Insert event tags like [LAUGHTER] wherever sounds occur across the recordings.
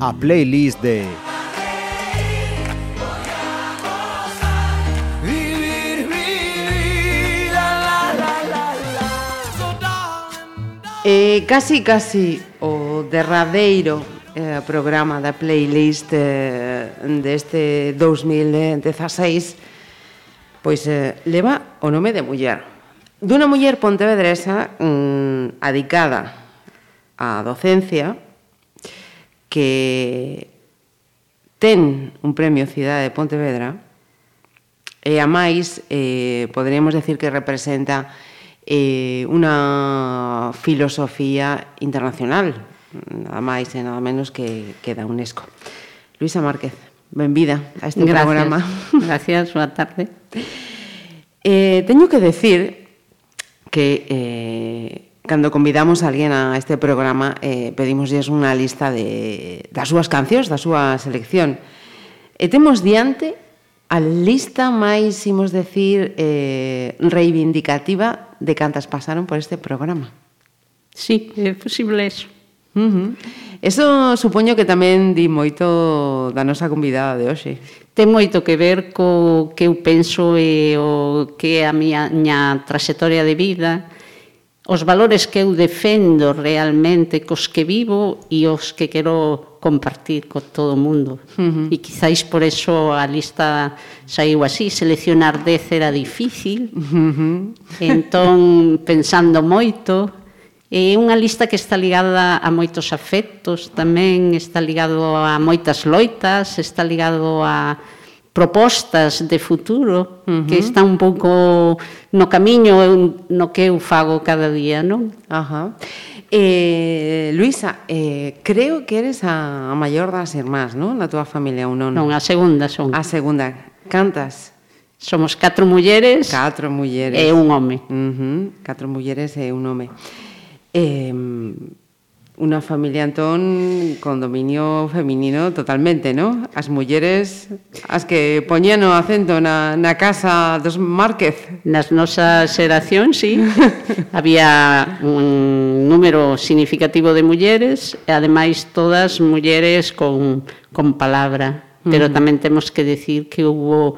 A playlist de E eh, casi casi o derradeiro eh, programa da playlist eh, deste 2016 pois eh, leva o nome de muller. Dunha muller pontevedresa mm, adicada á docencia que ten un premio Cidade de Pontevedra e a máis eh, poderíamos decir que representa eh, unha filosofía internacional nada máis e nada menos que, que da UNESCO. Luisa Márquez benvida a este gracias, programa. [LAUGHS] [LAUGHS] Gracias, boa tarde. Eh, teño que decir que eh, cando convidamos a alguén a este programa eh, pedimosles unha lista de, das súas cancións, da súa selección. E temos diante a lista máis, imos decir, eh, reivindicativa de cantas pasaron por este programa. Sí, é posible eso. Uh -huh. Eso supoño que tamén di moito da nosa convidada de hoxe. Ten moito que ver co que eu penso e o que é a miña traxectoria de vida, os valores que eu defendo realmente cos que vivo e os que quero compartir con todo o mundo. Uh -huh. E quizáis por eso a lista saiu así, seleccionar 10 era difícil. Uh -huh. Entón, pensando moito, É unha lista que está ligada a moitos afectos, tamén está ligado a moitas loitas, está ligado a propostas de futuro uh -huh. que está un pouco no camiño no que eu fago cada día, non? Ajá. Eh, Luisa, eh, creo que eres a, a maior das irmás, non? Na túa familia ou non? Non, a segunda son. A segunda. Cantas? Somos catro mulleres. Catro mulleres. E un home. Uh -huh. Catro mulleres e un home. Eh, una familia, Antón, con dominio feminino totalmente, ¿no? As mulleres as que poñían o acento na, na casa dos Márquez. Nas nosas xeracións, sí. [LAUGHS] Había un número significativo de mulleres, e ademais todas mulleres con, con palabra. Pero tamén temos que decir que hubo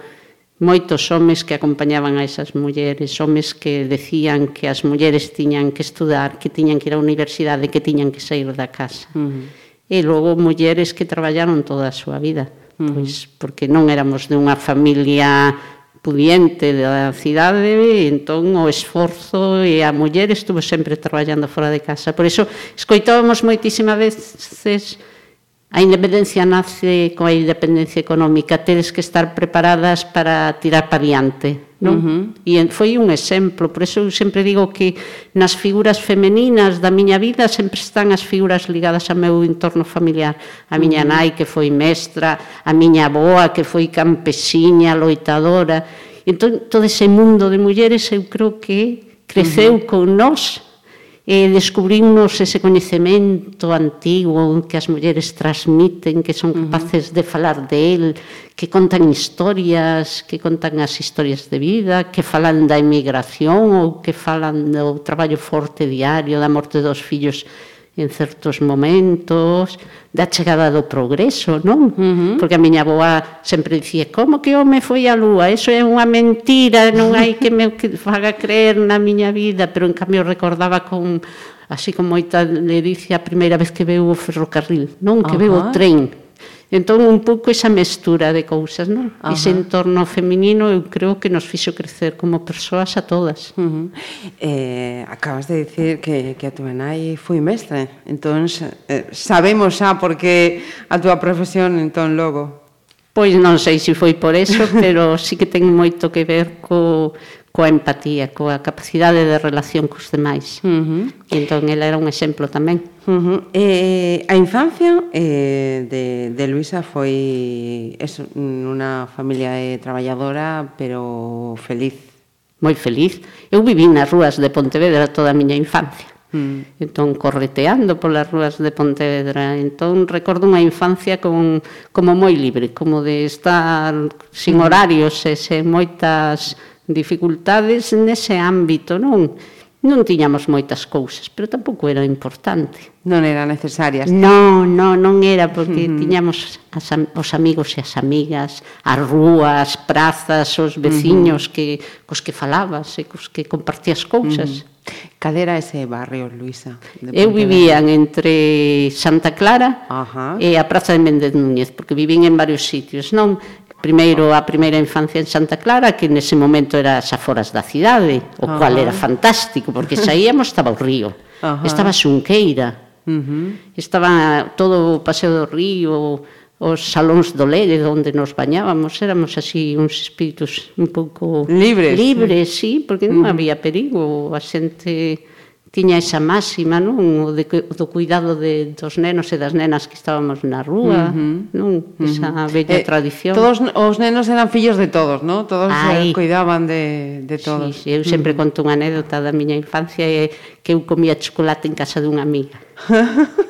moitos homes que acompañaban a esas mulleres, homes que decían que as mulleres tiñan que estudar, que tiñan que ir á universidade, que tiñan que sair da casa. Uh -huh. E logo mulleres que traballaron toda a súa vida, uh -huh. pois porque non éramos de unha familia pudiente da cidade, e entón o esforzo e a muller estuvo sempre traballando fora de casa. Por iso escoitábamos moitísimas veces A independencia nace coa independencia económica, tedes que estar preparadas para tirar para diante, non? Uh -huh. E foi un exemplo, por eso eu sempre digo que nas figuras femeninas da miña vida sempre están as figuras ligadas ao meu entorno familiar. A miña uh -huh. nai que foi mestra, a miña aboa que foi campesiña, loitadora. Entón, todo ese mundo de mulleres eu creo que creceu uh -huh. con nós eh, descubrimos ese coñecemento antigo que as mulleres transmiten, que son capaces de falar de él, que contan historias, que contan as historias de vida, que falan da emigración ou que falan do traballo forte diario, da morte dos fillos en certos momentos da chegada do progreso, non? Uh -huh. Porque a miña aboa sempre dicía como que home foi a lúa? Eso é unha mentira, non hai que me faga creer na miña vida, pero en cambio recordaba con así con moita le dice a primeira vez que veu o ferrocarril, non? Que uh -huh. veu o tren Entón, un pouco esa mestura de cousas, non? Ajá. Ese entorno feminino eu creo que nos fixo crecer como persoas a todas. Uh -huh. eh, acabas de dicir que, que a túa nai foi mestre, entón eh, sabemos xa porque a túa profesión entón logo. Pois non sei se foi por eso, [LAUGHS] pero sí que ten moito que ver co, coa empatía, coa capacidade de relación cos demais. Uh -huh. E entón, ela era un exemplo tamén. Uh -huh. eh, a infancia eh, de, de Luisa foi eso, unha familia eh, traballadora, pero feliz. Moi feliz. Eu viví nas rúas de Pontevedra toda a miña infancia. Mm. Entón, correteando polas rúas de Pontevedra. Entón, recordo unha infancia con, como moi libre, como de estar sin mm. horarios e sen moitas dificultades nese ámbito, non? Non tiñamos moitas cousas, pero tampouco era importante. Non eran necesarias. Non, non, non era, porque uh -huh. tiñamos as, os amigos e as amigas, as rúas, prazas, os veciños uh -huh. que, cos que falabas e cos que compartías cousas. Uh -huh. Cadera ese barrio, Luisa? Eu vivían entre Santa Clara Ajá. Uh -huh. e a Praza de Méndez Núñez, porque vivín en varios sitios, non? primeiro a primeira infancia en Santa Clara, que nese momento era as aforas da cidade, o -huh. cual era fantástico, porque saíamos estaba o río, -huh. estaba Xunqueira, uh -huh. estaba todo o paseo do río, os salóns do Lede onde nos bañábamos, éramos así uns espíritus un pouco libres, libres, sí, porque non uh -huh. había perigo, a xente tiña esa máxima, non, o de, do cuidado de, dos nenos e das nenas que estábamos na rúa, uh -huh. non, esa uh -huh. bella eh, tradición. Todos os nenos eran fillos de todos, non? Todos eh, Ay. cuidaban de, de todos. Sí, sí, eu sempre uh -huh. conto unha anécdota da miña infancia e que eu comía chocolate en casa dunha amiga. [LAUGHS]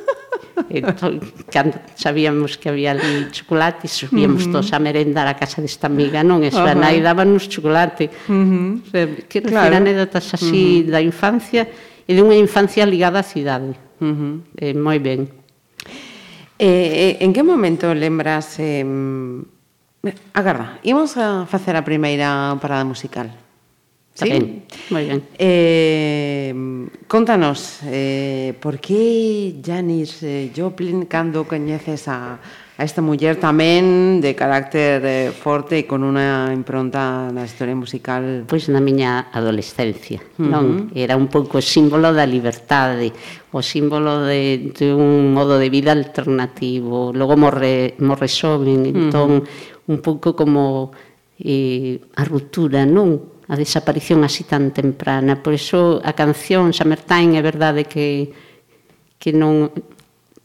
entón, cando sabíamos que había ali chocolate, subíamos uh -huh. todos a merendar a casa desta amiga, non? Eso, uh -huh. nai dábanos chocolate. Uh -huh. Quero claro. anécdotas así uh -huh. da infancia, e dunha infancia ligada á cidade. Uh -huh. eh, moi ben. Eh, eh, en que momento lembras... Eh, agarda, imos a facer a primeira parada musical. Sí? Ben, moi ben. Eh, contanos, eh, por que Janis eh, Joplin cando coñeces a, a esta muller tamén de carácter eh, forte e con unha impronta na historia musical. Pois na miña adolescencia, uh -huh. non? Era un pouco símbolo da libertade, o símbolo de, de un modo de vida alternativo. Logo morre, morre xoven, entón uh -huh. un pouco como eh, a ruptura, non? a desaparición así tan temprana. Por iso a canción Summertime é verdade que que non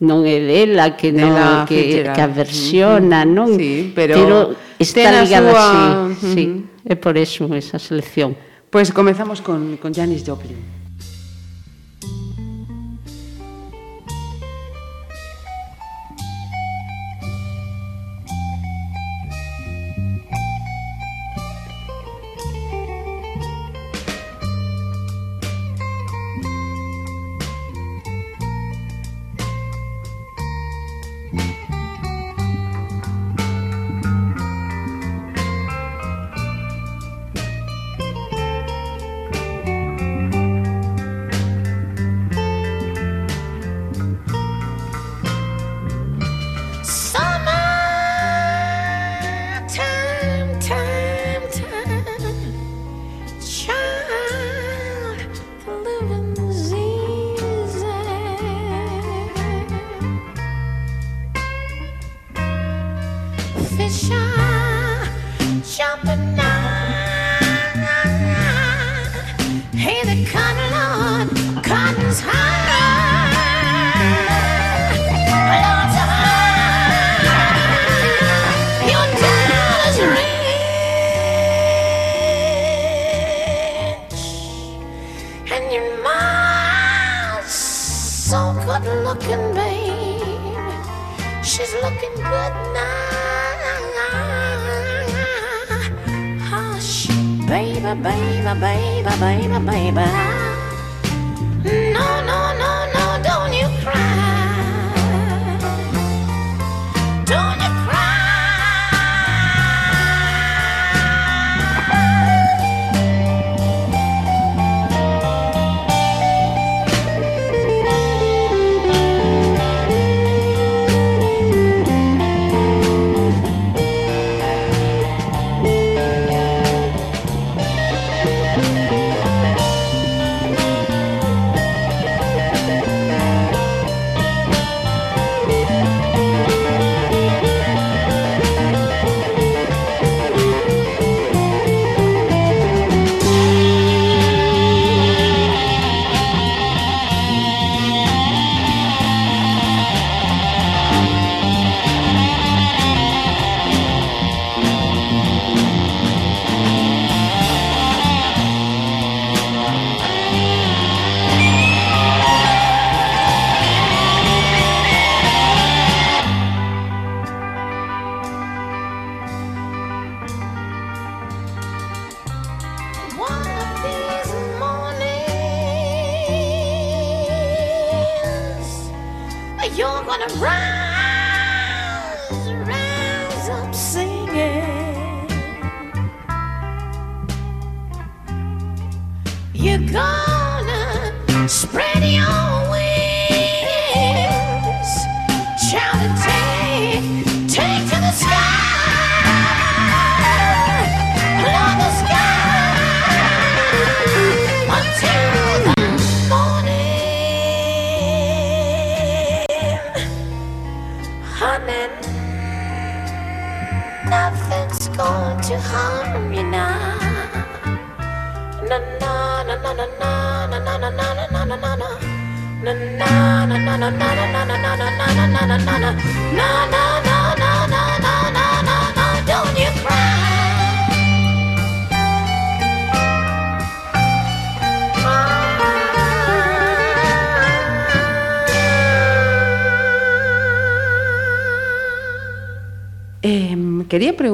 non é dela que non dela que, que a versiona, non? Sí, pero, pero está ligada súa... sí, uh -huh. sí. É por eso esa selección. Pois pues comezamos con, con Janis Joplin.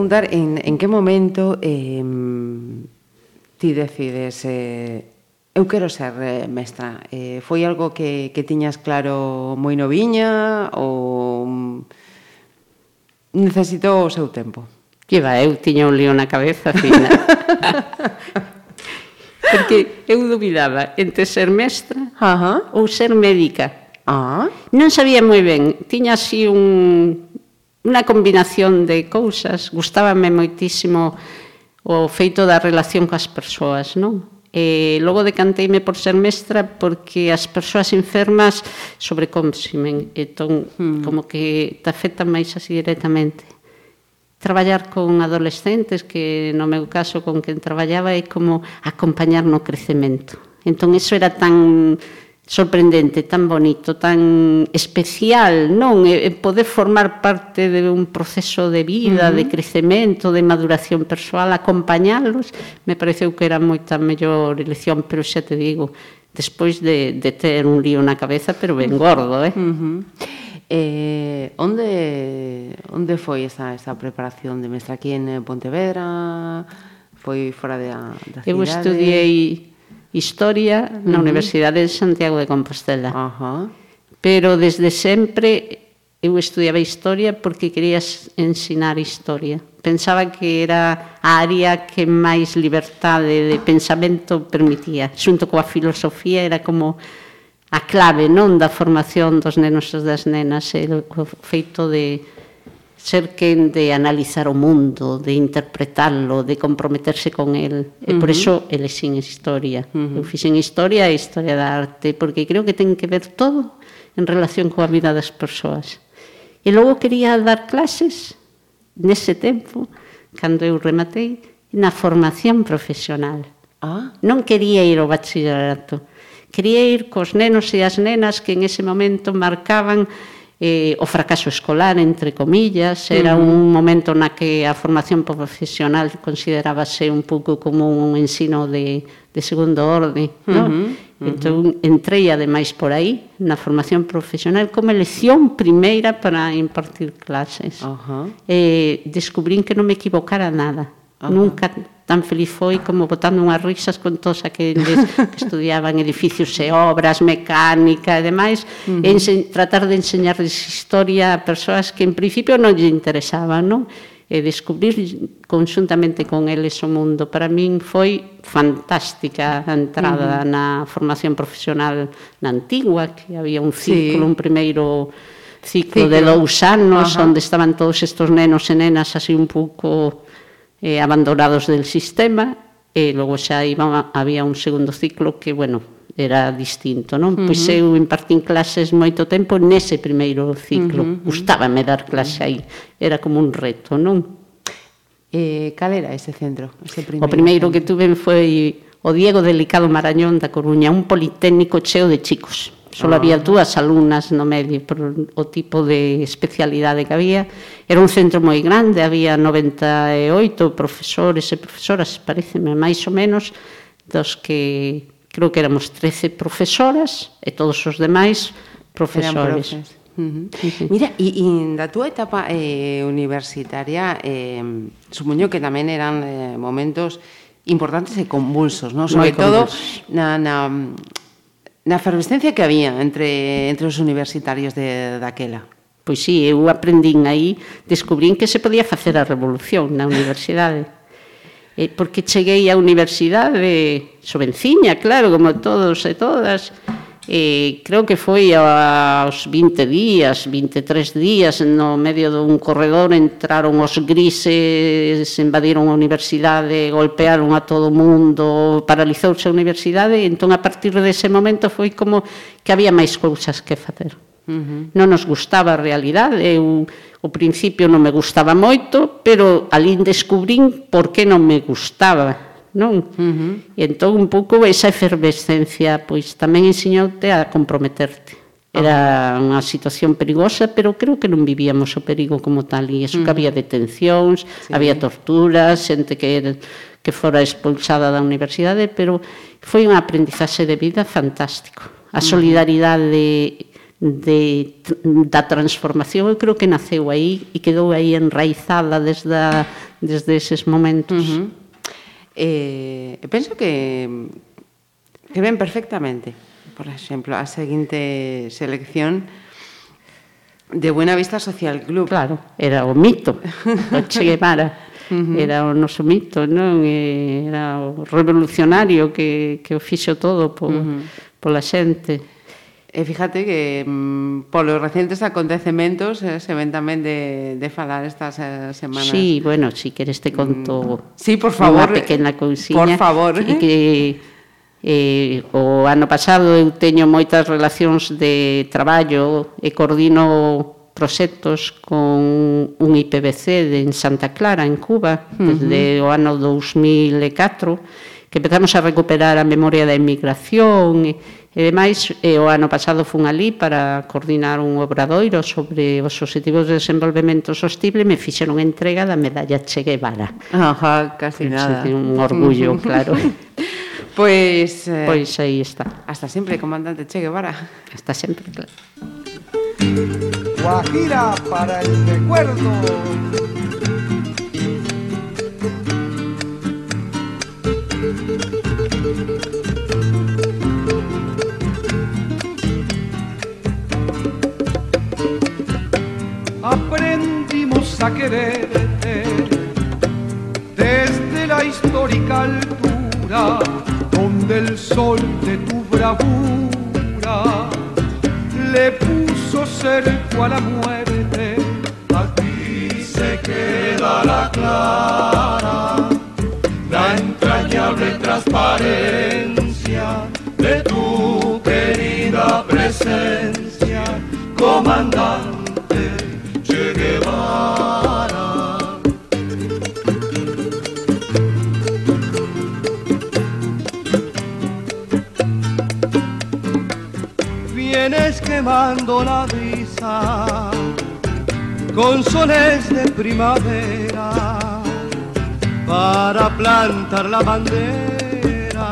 preguntar en, en que momento eh, ti decides eh, eu quero ser eh, mestra. Eh, foi algo que, que tiñas claro moi noviña ou mm, necesitou o seu tempo? Que va, eu tiña un lío na cabeza fina. [LAUGHS] Porque eu dubidaba entre ser mestra Ajá. ou ser médica. Ah. Non sabía moi ben. Tiña así un unha combinación de cousas. Gustábame moitísimo o feito da relación coas persoas, non? E logo decanteime por ser mestra porque as persoas enfermas sobrecómsimen, entón hmm. como que te afectan máis así directamente. Traballar con adolescentes, que no meu caso con quen traballaba, é como acompañar no crecemento. Entón, iso era tan sorprendente, tan bonito, tan especial, non? E poder formar parte de un proceso de vida, uh -huh. de crecemento, de maduración persoal, acompañalos, me pareceu que era moita mellor elección, pero xa te digo, despois de, de ter un lío na cabeza, pero ben gordo, eh? Uh -huh. Eh, onde onde foi esa esa preparación de mestra aquí en Pontevedra? Foi fora de a, da cidade? Eu estudiei Historia na uh -huh. Universidade de Santiago de Compostela. Uh -huh. Pero desde sempre eu estudiaba Historia porque quería ensinar Historia. Pensaba que era a área que máis libertade de pensamento permitía. Xunto coa filosofía era como a clave non da formación dos nenos e das nenas, o feito de ser quen de analizar o mundo, de interpretarlo, de comprometerse con el. E por eso uh elexín historia. Uh -huh. Eu fixen historia e historia da arte, porque creo que ten que ver todo en relación coa vida das persoas. E logo quería dar clases nese tempo, cando eu rematei, na formación profesional. Ah. Non quería ir ao bachillerato. Quería ir cos nenos e as nenas que en ese momento marcaban eh, o fracaso escolar, entre comillas, era uh -huh. un momento na que a formación profesional considerábase un pouco como un ensino de, de segundo orde, uh -huh. no? Uh -huh. Entón, entrei ademais por aí, na formación profesional, como elección primeira para impartir clases. Uh -huh. eh, descubrín que non me equivocara nada Ajá. Nunca tan feliz foi como botando unhas risas con todos aqueles que estudiaban edificios e obras, mecánica e demais, uh -huh. e tratar de enseñarles historia a persoas que en principio non lle interesaban, non? e descubrir conjuntamente con eles o mundo. Para min foi fantástica a entrada uh -huh. na formación profesional na antigua, que había un ciclo, sí. un primeiro ciclo, ciclo. de dous anos, uh -huh. onde estaban todos estes nenos e nenas así un pouco eh, abandonados del sistema, e logo xa iba, había un segundo ciclo que, bueno, era distinto, non? Pois uh -huh. eu impartín clases moito tempo nese primeiro ciclo. Uh -huh. Gustábame dar clase aí, era como un reto, non? Eh, cal era ese centro? Ese primeiro o primeiro centro? que tuve foi o Diego Delicado Marañón da Coruña, un politécnico cheo de chicos. Solo ah. había dúas alumnas no medio por o tipo de especialidade que había. Era un centro moi grande, había 98 profesores e profesoras, pareceme máis ou menos, dos que creo que éramos 13 profesoras e todos os demais profesores. Uh -huh. sí, sí. Mira, e, e da túa etapa eh, universitaria eh, supoño que tamén eran eh, momentos importantes e convulsos, ¿no? sobre todo na, na na efervescencia que había entre, entre os universitarios de, daquela? Pois sí, eu aprendín aí, descubrín que se podía facer a revolución na universidade. E porque cheguei á universidade, sovenciña, claro, como todos e todas, eh, creo que foi aos 20 días, 23 días, no medio dun corredor entraron os grises, invadiron a universidade, golpearon a todo o mundo, paralizouse a universidade, e entón a partir dese momento foi como que había máis cousas que facer. Uh -huh. Non nos gustaba a realidade, eu o principio non me gustaba moito, pero alín descubrín por que non me gustaba non? Uh -huh. E entón un pouco esa efervescencia pois tamén ensiñoute a comprometerte. Era unha situación perigosa, pero creo que non vivíamos o perigo como tal e iso uh -huh. que había detencións, sí. había torturas, xente que era, que fora expulsada da universidade, pero foi un aprendizaxe de vida fantástico. A solidaridade de, de da transformación eu creo que naceu aí e quedou aí enraizada desde, desde eses momentos. Uh -huh. Eh, e eh, penso que que ven perfectamente. Por exemplo, a seguinte selección de Buena Vista Social Club. Claro, era o mito [LAUGHS] o Che Guevara. Uh -huh. Era o noso mito, non? Era o revolucionario que, que o fixo todo por, uh -huh. pola xente E fíjate que mm, polos recentes acontecementos eh, se ven tamén de, de falar estas eh, semanas. Sí, bueno, si queres te mm, conto mm, sí, por favor, unha pequena cousiña. Por favor. Que, que eh, o ano pasado eu teño moitas relacións de traballo e coordino proxectos con un IPBC de, en Santa Clara, en Cuba, uh -huh. desde o ano 2004, que empezamos a recuperar a memoria da emigración e E demais, eh, o ano pasado fun ali para coordinar un obradoiro sobre os objetivos de desenvolvemento sostible, me fixeron entrega da medalla Che Guevara. Ajá, casi nada. Un orgullo, [LAUGHS] claro. Pois... Eh, pois aí está. Hasta sempre, comandante Che Guevara. Hasta sempre, claro. Guajira para el recuerdo. Aprendimos a quererte desde la histórica altura donde el sol de tu bravura le puso cerco a la muerte. Aquí se queda la clara, la entrañable transparencia de tu querida presencia, comandante quemando la brisa con soles de primavera para plantar la bandera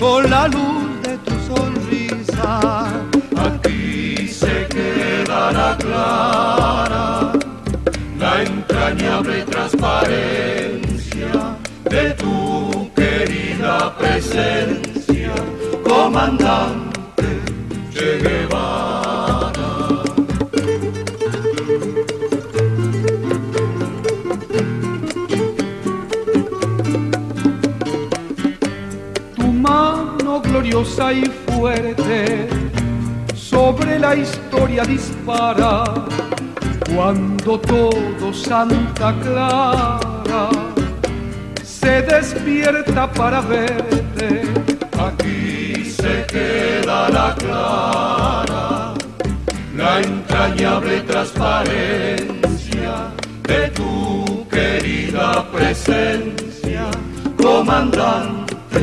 con la luz de tu sonrisa. Aquí se quedará clara la entrañable transparencia de tu querida presencia, comandante Tu mano gloriosa y fuerte sobre la historia dispara cuando todo Santa Clara se despierta para verte aquí se queda la clara, la entrañable transparencia de tu querida presencia, comandante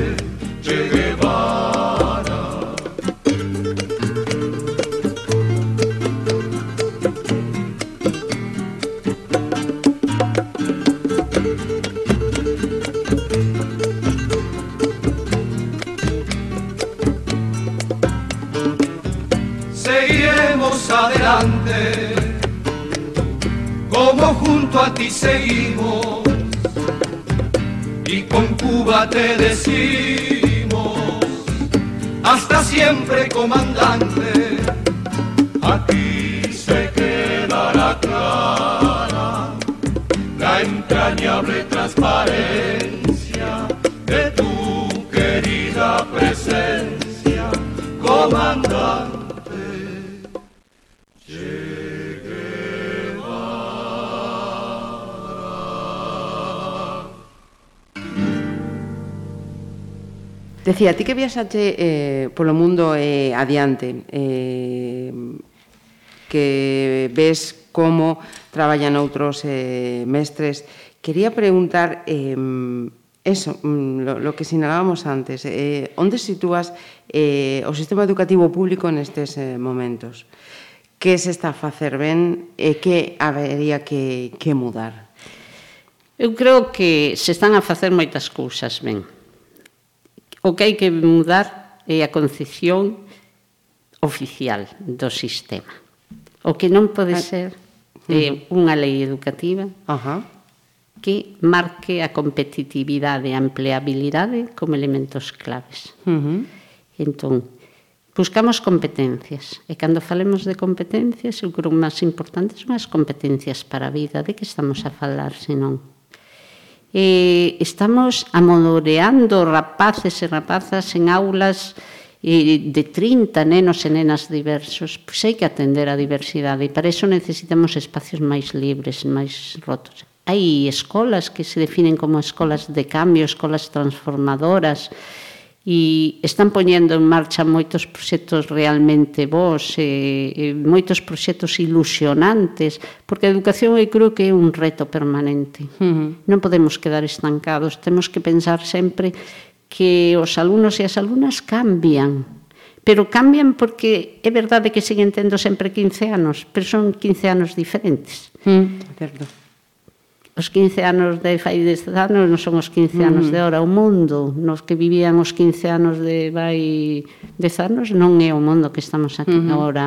a ti seguimos, y con Cuba te decimos, hasta siempre comandante. Decía, ti que viaxache eh, polo mundo eh, adiante, eh, que ves como traballan outros eh, mestres, quería preguntar eh, eso, mm, lo, lo que sinalábamos antes, eh, onde sitúas eh, o sistema educativo público nestes eh, momentos? Que se está a facer ben e que habería que, que mudar? Eu creo que se están a facer moitas cousas ben. O que hai que mudar é a concepción oficial do sistema. O que non pode ser é unha lei educativa uh que marque a competitividade e a empleabilidade como elementos claves. Uh -huh. Entón, buscamos competencias. E cando falemos de competencias, eu creo que máis importante son as competencias para a vida. De que estamos a falar, senón? eh, estamos amodoreando rapaces e rapazas en aulas eh, de 30 nenos e nenas diversos, pois hai que atender a diversidade e para iso necesitamos espacios máis libres, máis rotos. Hai escolas que se definen como escolas de cambio, escolas transformadoras, e están poñendo en marcha moitos proxectos realmente bons, e, e moitos proxectos ilusionantes, porque a educación eu creo que é un reto permanente. Uh -huh. Non podemos quedar estancados, temos que pensar sempre que os alumnos e as alumnas cambian, pero cambian porque é verdade que siguen tendo sempre 15 anos, pero son 15 anos diferentes. Mm, certo. Os 15 anos de fai 10 anos non son os 15 mm. anos de ahora. O mundo nos que vivían os 15 anos de vai 10 anos non é o mundo que estamos aquí uh -huh. agora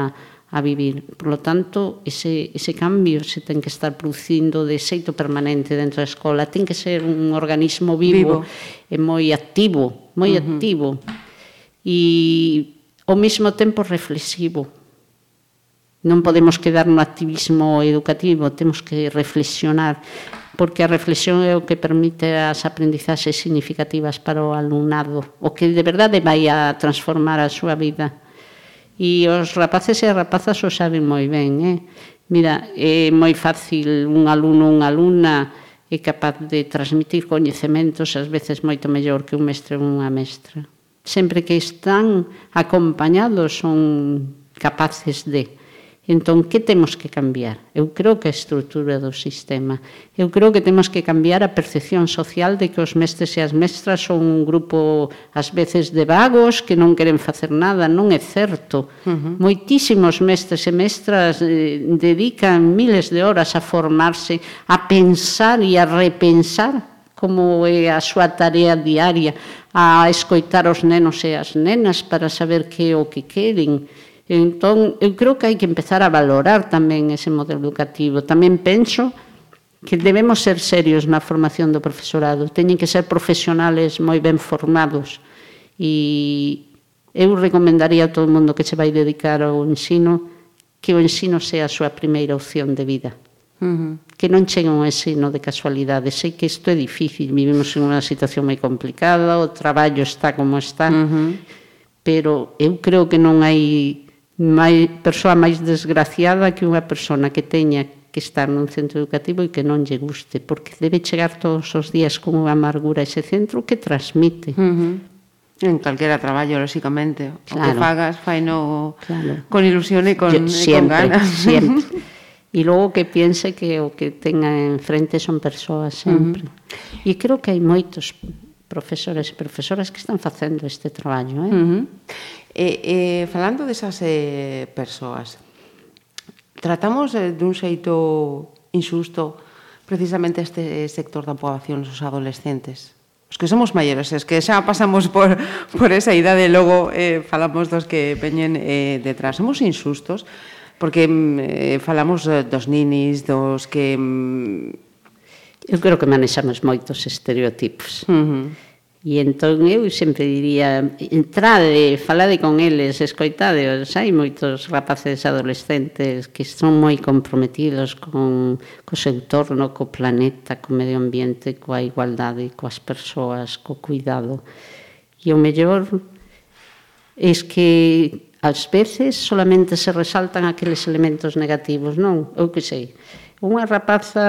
a vivir. Por lo tanto, ese, ese cambio se ten que estar producindo de xeito permanente dentro da escola. Ten que ser un organismo vivo, vivo. e moi activo, moi uh -huh. activo. E ao mesmo tempo reflexivo Non podemos quedar no activismo educativo, temos que reflexionar, porque a reflexión é o que permite as aprendizaxes significativas para o alumnado, o que de verdade vai a transformar a súa vida. E os rapaces e rapazas o saben moi ben, eh? Mira, é moi fácil un aluno ou unha alumna é capaz de transmitir coñecementos ás veces moito mellor que un mestre ou unha mestra. Sempre que están acompañados son capaces de Entón, que temos que cambiar? Eu creo que a estrutura do sistema. Eu creo que temos que cambiar a percepción social de que os mestres e as mestras son un grupo, ás veces, de vagos que non queren facer nada. Non é certo. Uh -huh. Moitísimos mestres e mestras eh, dedican miles de horas a formarse, a pensar e a repensar como é a súa tarea diaria, a escoitar os nenos e as nenas para saber que é o que queren. Entón, eu creo que hai que empezar a valorar tamén ese modelo educativo. Tamén penso que debemos ser serios na formación do profesorado. Teñen que ser profesionales moi ben formados. E eu recomendaría a todo mundo que se vai dedicar ao ensino que o ensino sea a súa primeira opción de vida. Uh -huh. Que non chegue un ensino de casualidade. Sei que isto é difícil, vivimos en unha situación moi complicada, o traballo está como está, uh -huh. pero eu creo que non hai mai, persoa máis desgraciada que unha persona que teña que estar nun centro educativo e que non lle guste, porque debe chegar todos os días con unha amargura ese centro que transmite. Uh -huh. En calquera traballo, lóxicamente. Claro. O que fagas, faino claro. con ilusión e con, Yo, siempre, e con ganas. [LAUGHS] Siempre, E logo que piense que o que tenga enfrente son persoas sempre. Uh -huh. E creo que hai moitos profesores e profesoras que están facendo este traballo. Eh? Uh -huh. e, e, falando desas eh, persoas, tratamos eh, dun xeito insusto precisamente este sector da poboación os adolescentes. Os que somos maiores, es que xa pasamos por, [LAUGHS] por esa idade, logo eh, falamos dos que veñen eh, detrás. Somos insustos, porque mm, eh, falamos eh, dos ninis, dos que mm, eu creo que manexamos moitos estereotipos. Uh -huh. E entón eu sempre diría, entrade, falade con eles, escoitadeos. Hai moitos rapaces adolescentes que son moi comprometidos con co seu entorno, co planeta, co medio ambiente, coa igualdade, coas persoas, co cuidado. E o mellor é que ás veces solamente se resaltan aqueles elementos negativos, non? Eu que sei. Unha rapaza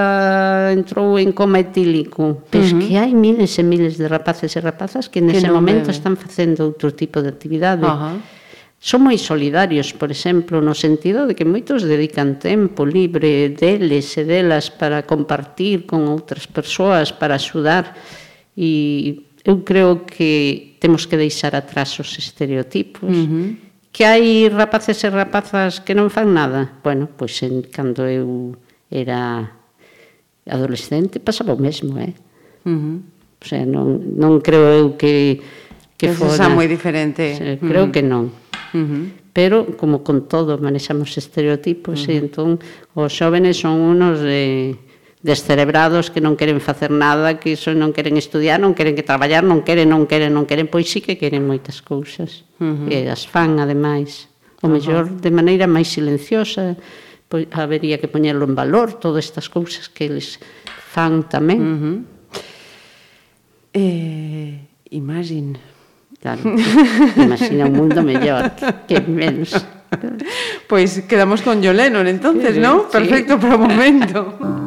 entrou en coma etílico. Pois uh -huh. que hai miles e miles de rapaces e rapazas que nese que momento bebe. están facendo outro tipo de actividade. Uh -huh son moi solidarios, por exemplo, no sentido de que moitos dedican tempo libre deles e delas para compartir con outras persoas, para axudar e eu creo que temos que deixar atrás os estereotipos. Uh -huh. Que hai rapaces e rapazas que non fan nada. Bueno, pois en cando eu era adolescente, pasaba o mesmo, eh? Uh -huh. O sea, non, non creo eu que que, que fora... moi diferente. O sea, creo uh -huh. que non. Uh -huh. Pero, como con todo, manexamos estereotipos, uh -huh. e entón os xóvenes son unos de descerebrados que non queren facer nada, que iso non queren estudiar, non queren que traballar, non queren, non queren, non queren, pois sí que queren moitas cousas. Uh -huh. E as fan, ademais. O uh -huh. mellor de maneira máis silenciosa, uh pois habería que poñerlo en valor todas estas cousas que eles fan tamén. Uh -huh. eh, imagine. Claro, imagina un mundo mellor que menos. Pois pues quedamos con Yolenon entonces, non? Sí. Perfecto para o momento. [LAUGHS]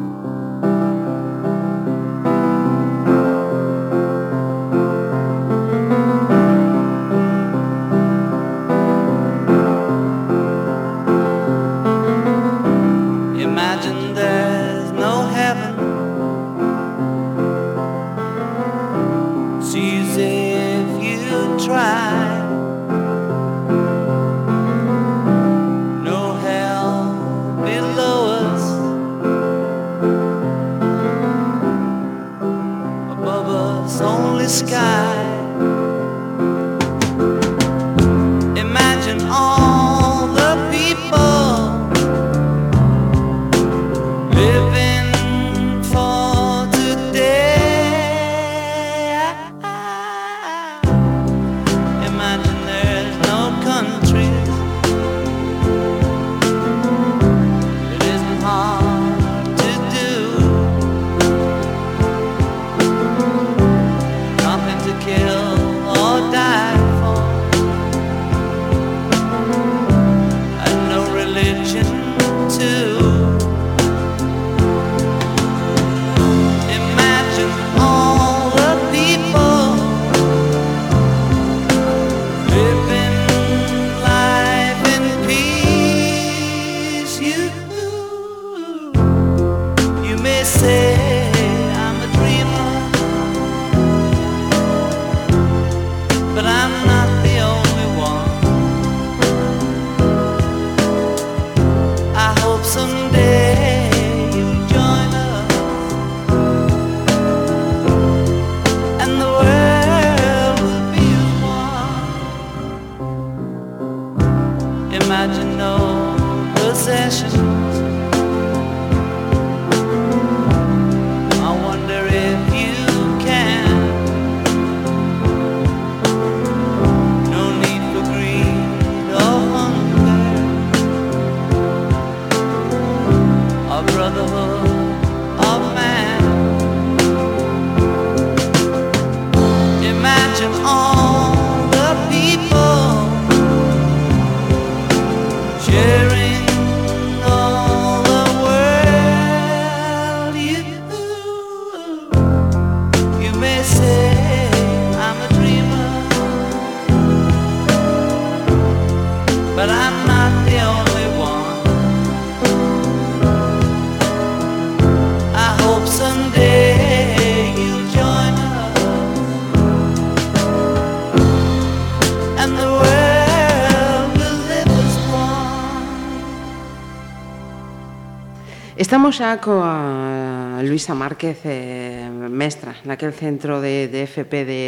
Estamos xa coa Luisa Márquez, eh, mestra, naquel centro de, de FP de,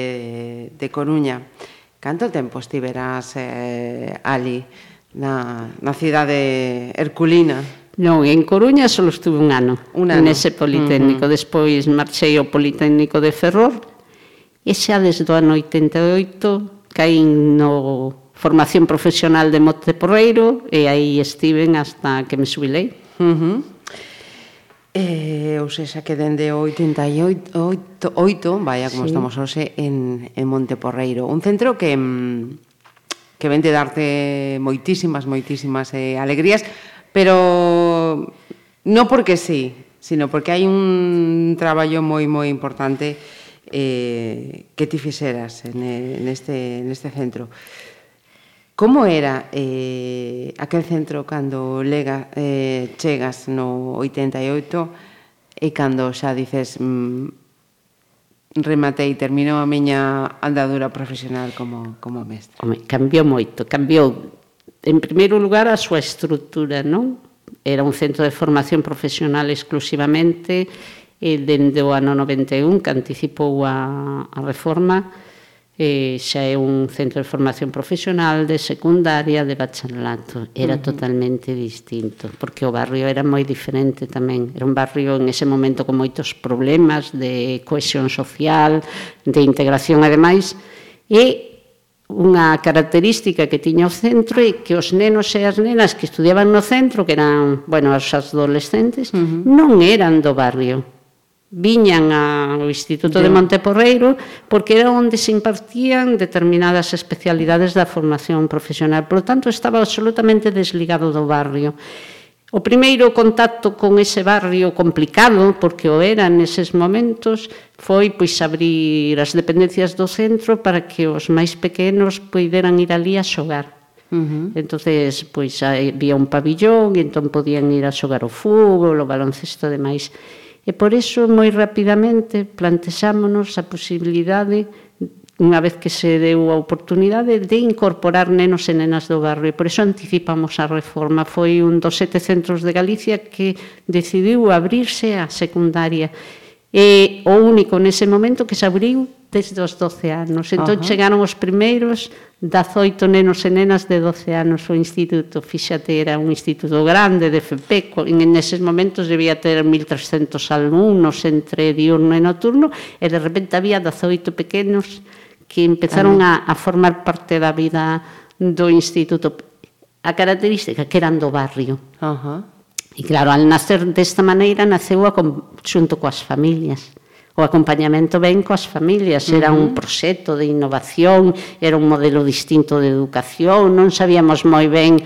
de Coruña. Canto tempo estiverás eh, ali na, na cidade herculina? Non, en Coruña só estuve un ano, un ano. nese Politécnico. Uh -huh. Despois marchei ao Politécnico de Ferrol e xa desde o ano 88 caín no formación profesional de Monte Porreiro e aí estiven hasta que me subilei. Uh -huh. Eh, ou seja, que dende 88, 8, 8 vaya como sí. estamos hoxe, en, en Monteporreiro. Un centro que, mm, que vente darte moitísimas, moitísimas eh, alegrías, pero non porque sí, sino porque hai un traballo moi, moi importante eh, que ti fixeras en, neste, neste centro. Como era eh, aquel centro cando lega, eh, chegas no 88 e cando xa dices mm, rematei, terminou a miña andadura profesional como, como mestre? Home, cambiou moito, cambiou en primeiro lugar a súa estrutura, non? Era un centro de formación profesional exclusivamente e dende o ano 91 que anticipou a, a reforma eh, xa é un centro de formación profesional de secundaria, de bacharelato. Era uh -huh. totalmente distinto, porque o barrio era moi diferente tamén. Era un barrio en ese momento con moitos problemas de cohesión social, de integración ademais, e unha característica que tiña o centro é que os nenos e as nenas que estudiaban no centro, que eran, bueno, os adolescentes, uh -huh. non eran do barrio, viñan ao Instituto de Monteporreiro porque era onde se impartían determinadas especialidades da formación profesional. Por lo tanto, estaba absolutamente desligado do barrio. O primeiro contacto con ese barrio complicado, porque o era neses momentos, foi pois abrir as dependencias do centro para que os máis pequenos poideran ir ali a xogar. Uh -huh. entonces pois había un pabillón e entón podían ir a xogar o fútbol, o baloncesto e demais. E por iso moi rapidamente plantexámonos a posibilidade unha vez que se deu a oportunidade de incorporar nenos e nenas do barrio. E por iso anticipamos a reforma. Foi un dos sete centros de Galicia que decidiu abrirse a secundaria. E o único nese momento que se abriu desde os 12 anos. Entón Ajá. chegaron os primeiros 18 nenos e nenas de 12 anos o instituto. Fíxate, era un instituto grande de FP. En, neses momentos debía ter 1.300 alumnos entre diurno e nocturno e de repente había 18 pequenos que empezaron a, a formar parte da vida do instituto. A característica que eran do barrio. Ajá E claro, al nacer desta maneira naceu a, xunto coas familias. O acompañamento ben coas familias, era uh -huh. un proxecto de innovación, era un modelo distinto de educación, non sabíamos moi ben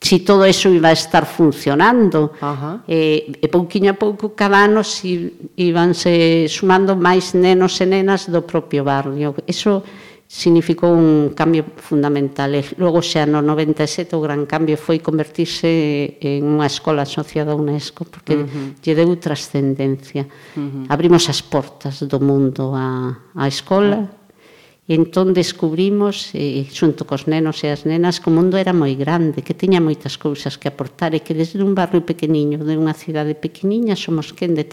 si todo eso iba a estar funcionando. Ajá. E, e pouquiño a pouco cada ano si, ibanse sumando máis nenos e nenas do propio barrio. Eso significou un cambio fundamental. E logo xa no 97 o gran cambio foi convertirse en unha escola asociada a UNESCO, porque uh -huh. lle deu trascendencia. Uh -huh. Abrimos as portas do mundo á, á escola, uh -huh. E entón descubrimos, e, xunto cos nenos e as nenas, que o mundo era moi grande, que tiña moitas cousas que aportar e que desde un barrio pequeniño, de unha cidade pequeniña, somos quen de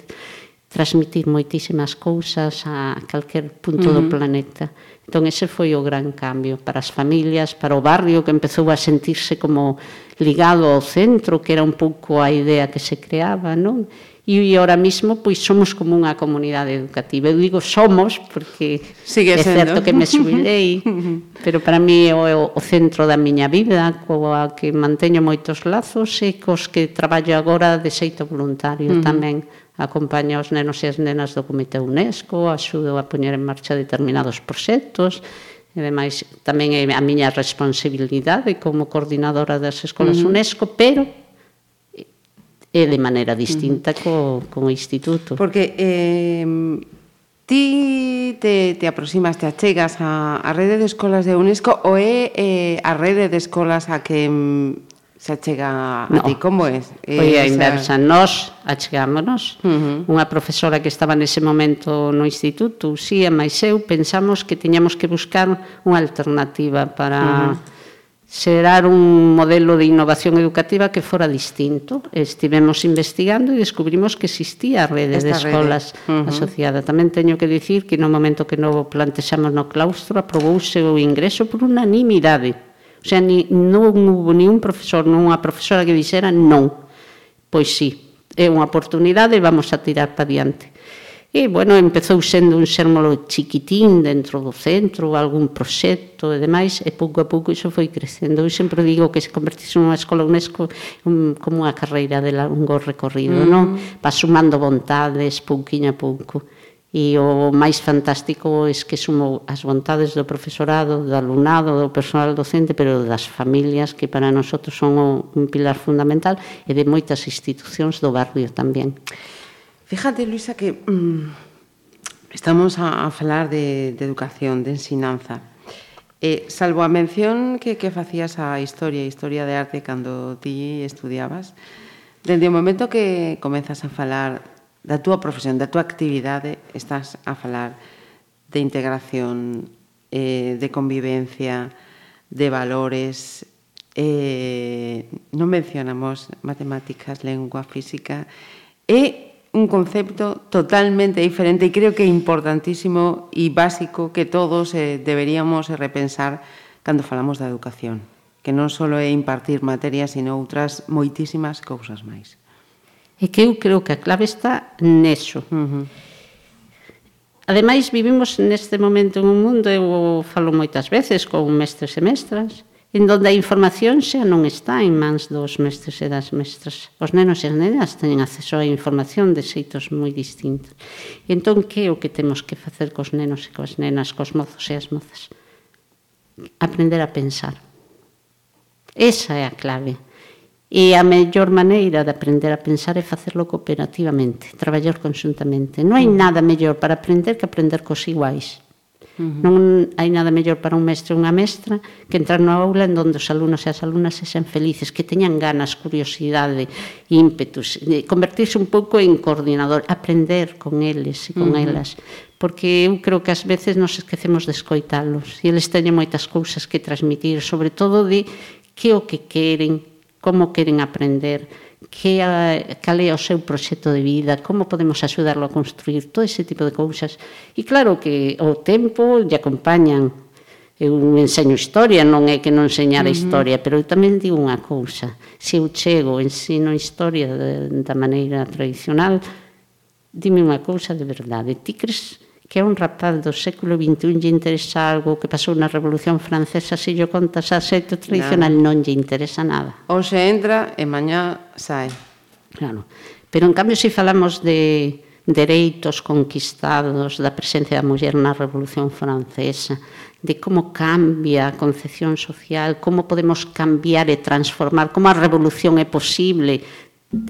transmitir moitísimas cousas a calquer punto uh -huh. do planeta. Entón, ese foi o gran cambio para as familias, para o barrio, que empezou a sentirse como ligado ao centro, que era un pouco a idea que se creaba, non? e ahora mismo pois somos como unha comunidade educativa. Eu digo somos porque Sigue é sendo. certo que me xubilei, [LAUGHS] pero para mí é o, o centro da miña vida, coa que manteño moitos lazos e cos que traballo agora de xeito voluntario uh -huh. tamén acompaña os nenos e as nenas do Comité UNESCO, axudo a poñer en marcha determinados proxectos, e demais tamén é a miña responsabilidade como coordinadora das escolas uh -huh. UNESCO, pero é de maneira distinta uh -huh. co, co instituto. Porque eh, Ti te, te aproximas, te achegas a, a rede de escolas de UNESCO ou é eh, a rede de escolas a que Xa chega a no. ti como é? E, Foi a inversa, xa... nós achegámonos. Uh -huh. Unha profesora que estaba nese momento no instituto, Uxía, máis eu, pensamos que tiñamos que buscar unha alternativa para uh -huh xerar un modelo de innovación educativa que fora distinto. Estivemos investigando e descubrimos que existía a rede Esta de escolas rede. Uh -huh. asociada. Tamén teño que dicir que no momento que novo plantexamos no claustro aprobouse o ingreso por unanimidade. O sea, ni, non hubo ni un profesor, non unha profesora que dixera non. Pois sí, é unha oportunidade e vamos a tirar para diante. E, bueno, empezou sendo un xérmolo chiquitín dentro do centro, algún proxecto e demais, e pouco a pouco iso foi crecendo. Eu sempre digo que se convertise nunha escola UNESCO un, como unha carreira de longo recorrido, mm. non? Va sumando vontades, pouquinho a pouco e o máis fantástico é que sumou as vontades do profesorado, do alumnado, do personal docente, pero das familias que para nosotros son un pilar fundamental e de moitas institucións do barrio tamén. Fíjate, Luisa, que mm, estamos a, a falar de, de educación, de ensinanza. Eh, salvo a mención que, que facías a historia, historia de arte cando ti estudiabas, dende o momento que comezas a falar da túa profesión, da túa actividade, estás a falar de integración, eh, de convivencia, de valores. Eh, non mencionamos matemáticas, lengua, física. É un concepto totalmente diferente e creo que é importantísimo e básico que todos eh, deberíamos repensar cando falamos da educación, que non só é impartir materias, sino outras moitísimas cousas máis. E que eu creo que a clave está neso. Uh -huh. Ademais, vivimos neste momento en un mundo, eu falo moitas veces con mestres e mestras, en donde a información xa non está en mans dos mestres e das mestras. Os nenos e as nenas teñen acceso á información de xeitos moi distintos. E entón, que é o que temos que facer cos nenos e coas nenas, cos mozos e as mozas? Aprender a pensar. Esa é a clave. E a mellor maneira de aprender a pensar é facerlo cooperativamente, traballar conjuntamente. Non hai mm. nada mellor para aprender que aprender cos iguais. Uh -huh. Non hai nada mellor para un mestre ou unha mestra que entrar na aula en donde os alumnos e as alumnas sexan felices, que teñan ganas, curiosidade, ímpetus, convertirse un pouco en coordinador, aprender con eles e con uh -huh. elas, porque eu creo que ás veces nos esquecemos de escoitalos e eles teñen moitas cousas que transmitir, sobre todo de que o que queren, como queren aprender, que a, cal é o seu proxecto de vida, como podemos axudarlo a construir, todo ese tipo de cousas. E claro que o tempo lle acompañan. Eu enseño historia, non é que non enseñara uh -huh. historia, pero eu tamén digo unha cousa. Se eu chego, ensino historia de, da maneira tradicional, dime unha cousa de verdade. Ti crees que é un rapaz do século XXI lle interesa algo que pasou na Revolución Francesa se lle contas a xeito tradicional claro. non lle interesa nada. Hoxe entra e mañá sai. Claro. Pero, en cambio, se falamos de dereitos conquistados, da presencia da muller na Revolución Francesa, de como cambia a concepción social, como podemos cambiar e transformar, como a revolución é posible,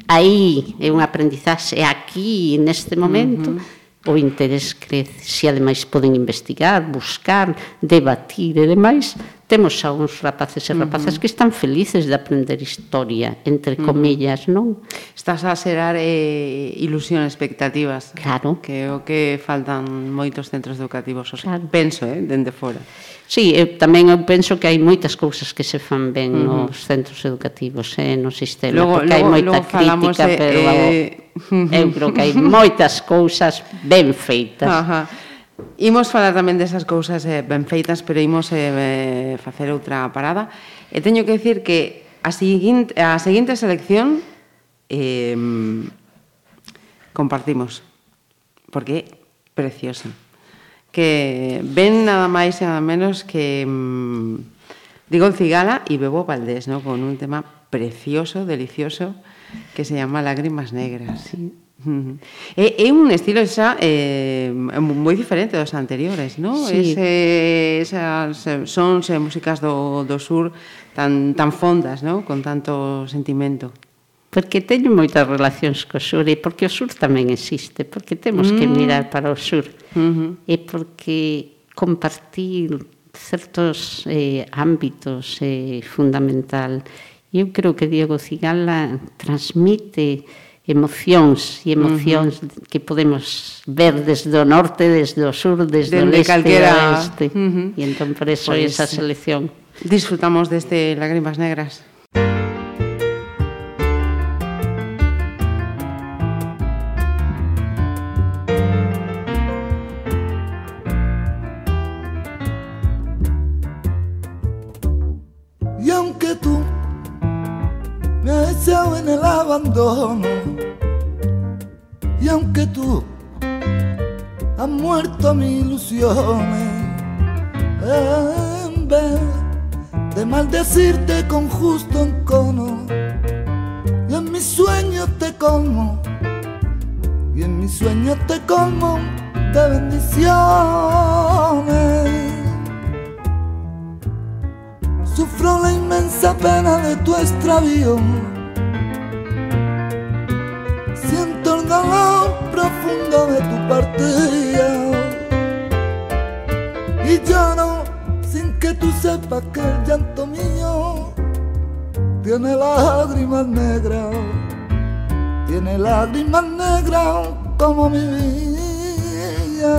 aí é un aprendizaxe aquí, neste momento, uh -huh o interés crece. Se ademais poden investigar, buscar, debatir e demais, temos a uns rapaces e rapazas uh -huh. que están felices de aprender historia, entre comillas, uh -huh. non? Estás a xerar eh, ilusión expectativas. Claro. Que é o que faltan moitos centros educativos, o sea, claro. penso, eh, dende fora. Sí, eu, tamén eu penso que hai moitas cousas que se fan ben uh -huh. nos centros educativos eh, no sistema, logo, porque logo, hai moita crítica, de, pero eh... [LAUGHS] eu creo que hai moitas cousas ben feitas. Ajá. Imos falar tamén desas cousas eh, ben feitas, pero imos eh, facer outra parada. E teño que dicir que a seguinte, a seguinte selección eh, compartimos, porque é preciosa que ven nada máis e nada menos que mmm, digo Cigala e Bebo Valdés, ¿no? con un tema precioso, delicioso, que se llama Lágrimas Negras. Sí. É, é un estilo xa eh, moi diferente dos anteriores, non? Sí. Ese, eh, esas eh, sons e eh, músicas do, do sur tan, tan fondas, non? Con tanto sentimento porque teño moitas relacións co sur e porque o sur tamén existe, porque temos mm. que mirar para o sur Uh -huh. e porque compartir certos eh, ámbitos é eh, fundamental. Eu creo que Diego Cigala transmite emocións e emocións uh -huh. que podemos ver desde o norte, desde o sur, desde, desde o leste calquera... a oeste. Uh -huh. E entón por eso pues, esa selección. Disfrutamos deste Lágrimas Negras. en el abandono. Y aunque tú has muerto mis ilusiones, en vez de maldecirte con justo encono, y en mis sueños te colmo, y en mis sueños te colmo de bendiciones. Sufro la inmensa pena de tu extravío profunda, lo de tu partida. Y lloro sin que tú sepas que el llanto mío tiene lágrimas negras, tiene lágrimas negras como mi vida.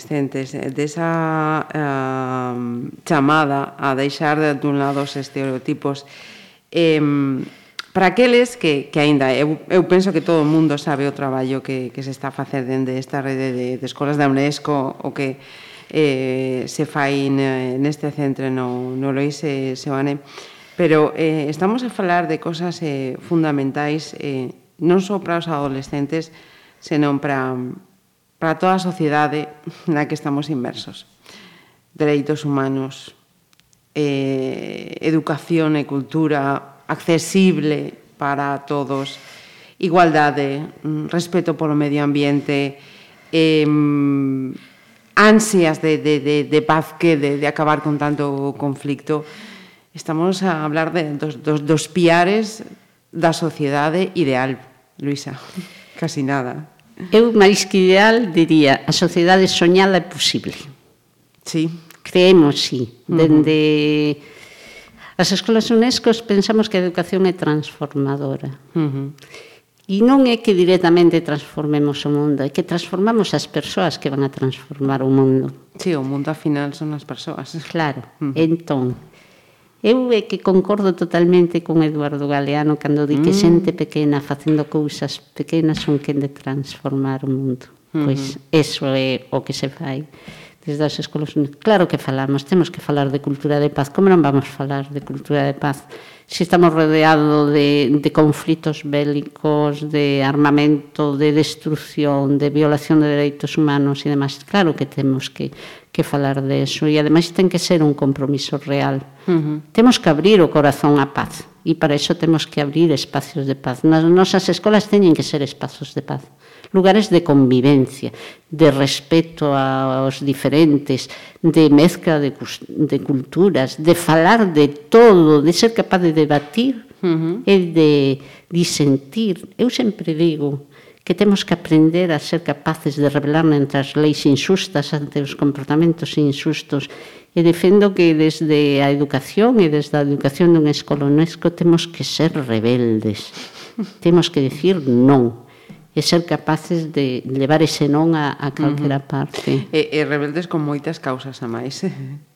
adolescentes eh, desa eh, chamada a deixar de, dun lado os estereotipos eh, para aqueles que, que aínda eu, eu penso que todo o mundo sabe o traballo que, que se está a facer dende esta rede de, de escolas da UNESCO o que eh, se fai neste centro no, no Lois e Seoane. Pero eh, estamos a falar de cosas eh, fundamentais eh, non só para os adolescentes senón para para toda a sociedade na que estamos inmersos. Dereitos humanos, eh, educación e cultura accesible para todos, igualdade, mm, respeto polo medio ambiente, eh, ansias de, de, de, de paz que de, de acabar con tanto conflicto. Estamos a hablar de, dos, dos, dos piares da sociedade ideal, Luisa, [LAUGHS] casi nada. Eu máis que ideal diría a sociedade soñada é posible. Sí. Creemos, sí. Dende uh -huh. as escolas UNESCO pensamos que a educación é transformadora. Uh -huh. E non é que directamente transformemos o mundo, é que transformamos as persoas que van a transformar o mundo. Sí, o mundo, ao final, son as persoas. Claro. Mm. Entón, Eu é que concordo totalmente con Eduardo Galeano cando di que mm. xente pequena facendo cousas pequenas son quen de transformar o mundo. Mm -hmm. Pois eso é o que se fai desde as escolas. Claro que falamos, temos que falar de cultura de paz. Como non vamos falar de cultura de paz? Se estamos rodeados de, de conflitos bélicos, de armamento, de destrucción, de violación de dereitos humanos e demás, claro que temos que que falar de eso e ademais ten que ser un compromiso real. Uh -huh. Temos que abrir o corazón á paz e para iso temos que abrir espacios de paz. Nas nosas escolas teñen que ser espazos de paz, lugares de convivencia, de respeto aos diferentes, de mezcla de, de culturas, de falar de todo, de ser capaz de debatir uh -huh. e de disentir. Eu sempre digo, que temos que aprender a ser capaces de revelar entre as leis injustas ante os comportamentos injustos. E defendo que desde a educación e desde a educación dun escolonesco temos que ser rebeldes. Temos que decir non e ser capaces de levar ese non a, a calquera uh -huh. parte. E, e rebeldes con moitas causas a máis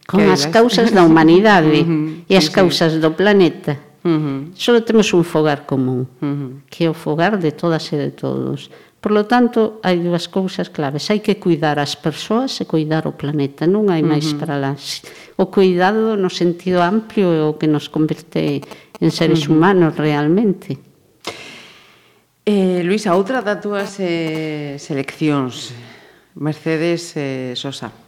con as causas da humanidade [LAUGHS] uh -huh. e as causas do planeta. Uh -huh. Solo temos un fogar común, uh -huh. que é o fogar de todas e de todos. Por lo tanto, hai dúas cousas claves. Hai que cuidar as persoas e cuidar o planeta. Non hai máis uh -huh. para lá. O cuidado no sentido amplio é o que nos converte en seres uh -huh. humanos realmente. Eh, Luisa, outra das túas eh, seleccións, Mercedes eh, Sosa.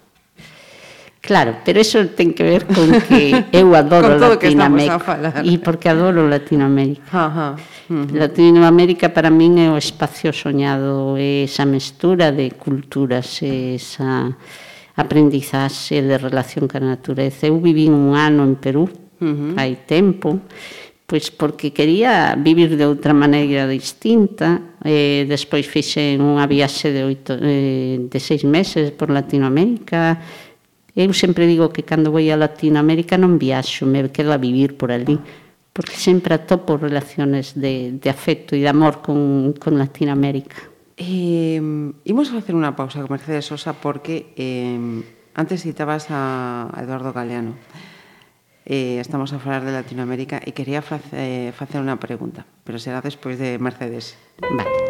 Claro, pero eso ten que ver con que [LAUGHS] eu adoro Latinoamérica e porque adoro Latinoamérica. Ajá, uh -huh. Latinoamérica para min é o espacio soñado, é esa mestura de culturas, é esa aprendizaxe de relación ca natureza. Eu vivín un ano en Perú, uh -huh. hai tempo, pois porque quería vivir de outra maneira distinta, eh, despois fixe unha viaxe de, oito, eh, de seis meses por Latinoamérica, Eu sempre digo que cando vou a Latinoamérica non viaxo, me quedo a vivir por ali, porque sempre atopo relaciones de, de afecto e de amor con, con Latinoamérica. Eh, imos a facer unha pausa con Mercedes Sosa porque eh, antes citabas a Eduardo Galeano. Eh, estamos a falar de Latinoamérica e quería face, eh, facer unha pregunta, pero será despois de Mercedes. Vale.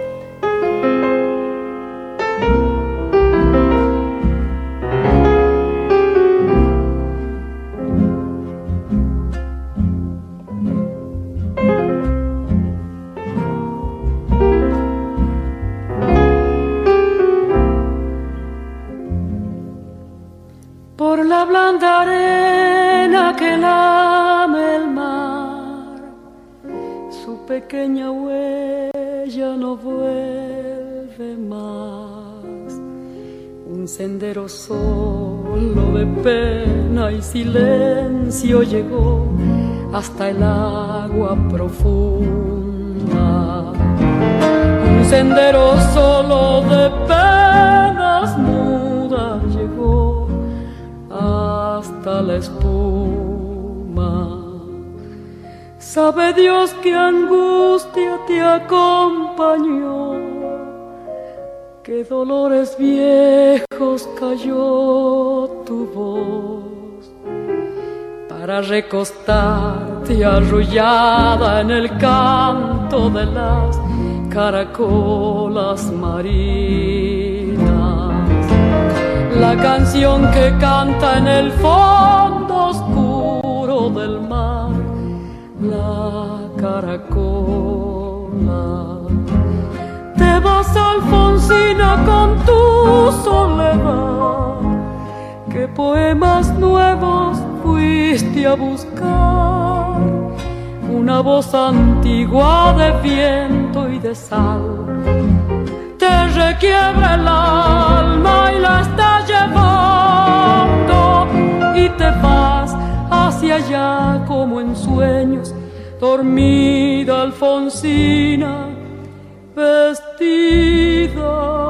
Hasta el agua profunda. Un sendero solo de penas mudas llegó hasta la espuma Sabe Dios que angustia te acompañó, qué dolores viejos cayó tu voz para recostarte arrullada en el canto de las caracolas marinas. La canción que canta en el fondo oscuro del mar, la caracola. Te vas, Alfonsina, con tu soledad. ¿Qué poemas nuevos fuiste a buscar? Una voz antigua de viento y de sal. Te requiebra el alma y la está llevando. Y te vas hacia allá como en sueños, dormida Alfonsina vestida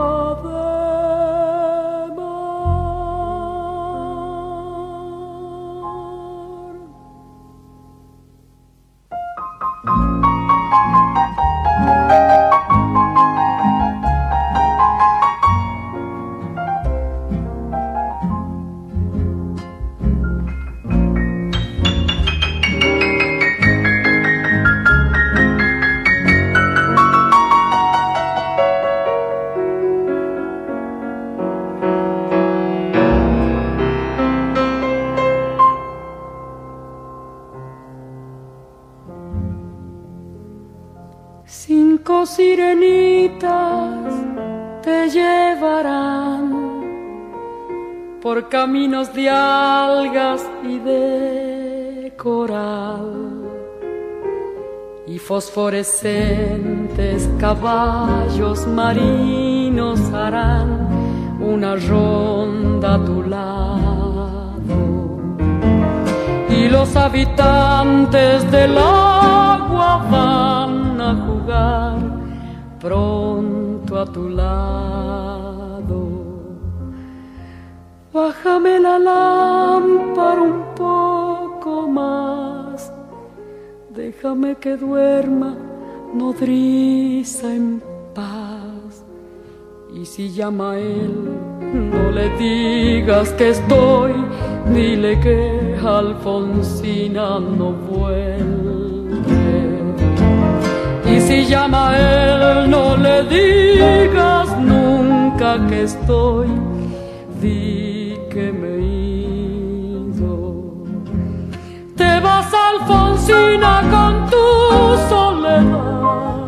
Música Sirenitas te llevarán por caminos de algas y de coral y fosforescentes caballos marinos harán una ronda a tu lado. Y los habitantes del agua van a jugar pronto a tu lado. Bájame la lámpara un poco más, déjame que duerma nodriza en paz. Y si llama a él, no le digas que estoy, dile que Alfonsina no vuelve. Si llama a él, no le digas nunca que estoy, di que me ido. Te vas, Alfonsina, con tu soledad.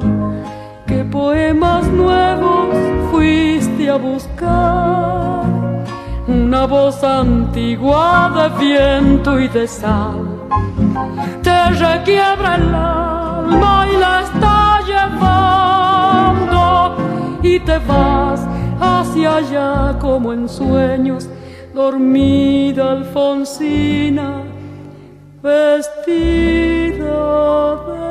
¿Qué poemas nuevos fuiste a buscar? Una voz antigua de viento y de sal te requiebra el alma y la está y te vas hacia allá como en sueños, dormida Alfonsina, vestida de.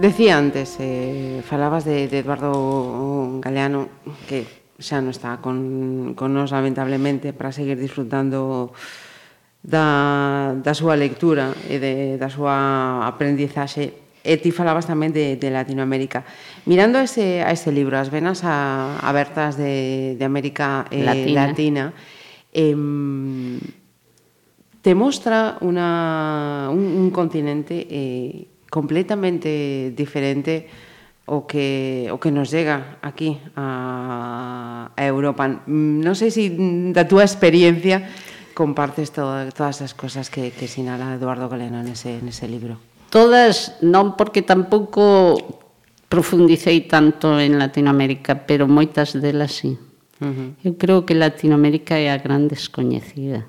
Decía antes, eh, falabas de, de Eduardo Galeano, que xa non está con, con nos lamentablemente para seguir disfrutando da, da súa lectura e de, da súa aprendizaxe e ti falabas tamén de, de Latinoamérica. Mirando ese, a ese libro, as venas a, abertas de, de América eh, Latina, Latina eh, te mostra una, un, un continente eh, completamente diferente o que, o que nos llega aquí a, a Europa. Non sei se da túa experiencia compartes todo, todas as cosas que, que sinala Eduardo Galeno nese, nese libro? Todas, non porque tampouco profundicei tanto en Latinoamérica, pero moitas delas sí. Uh -huh. Eu creo que Latinoamérica é a gran descoñecida.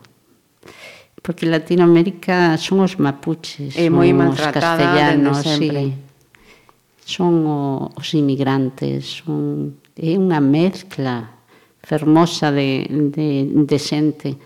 Porque Latinoamérica son os mapuches, é moi os castellanos, sí. son o, os inmigrantes, son, é unha mezcla fermosa de, de, de xente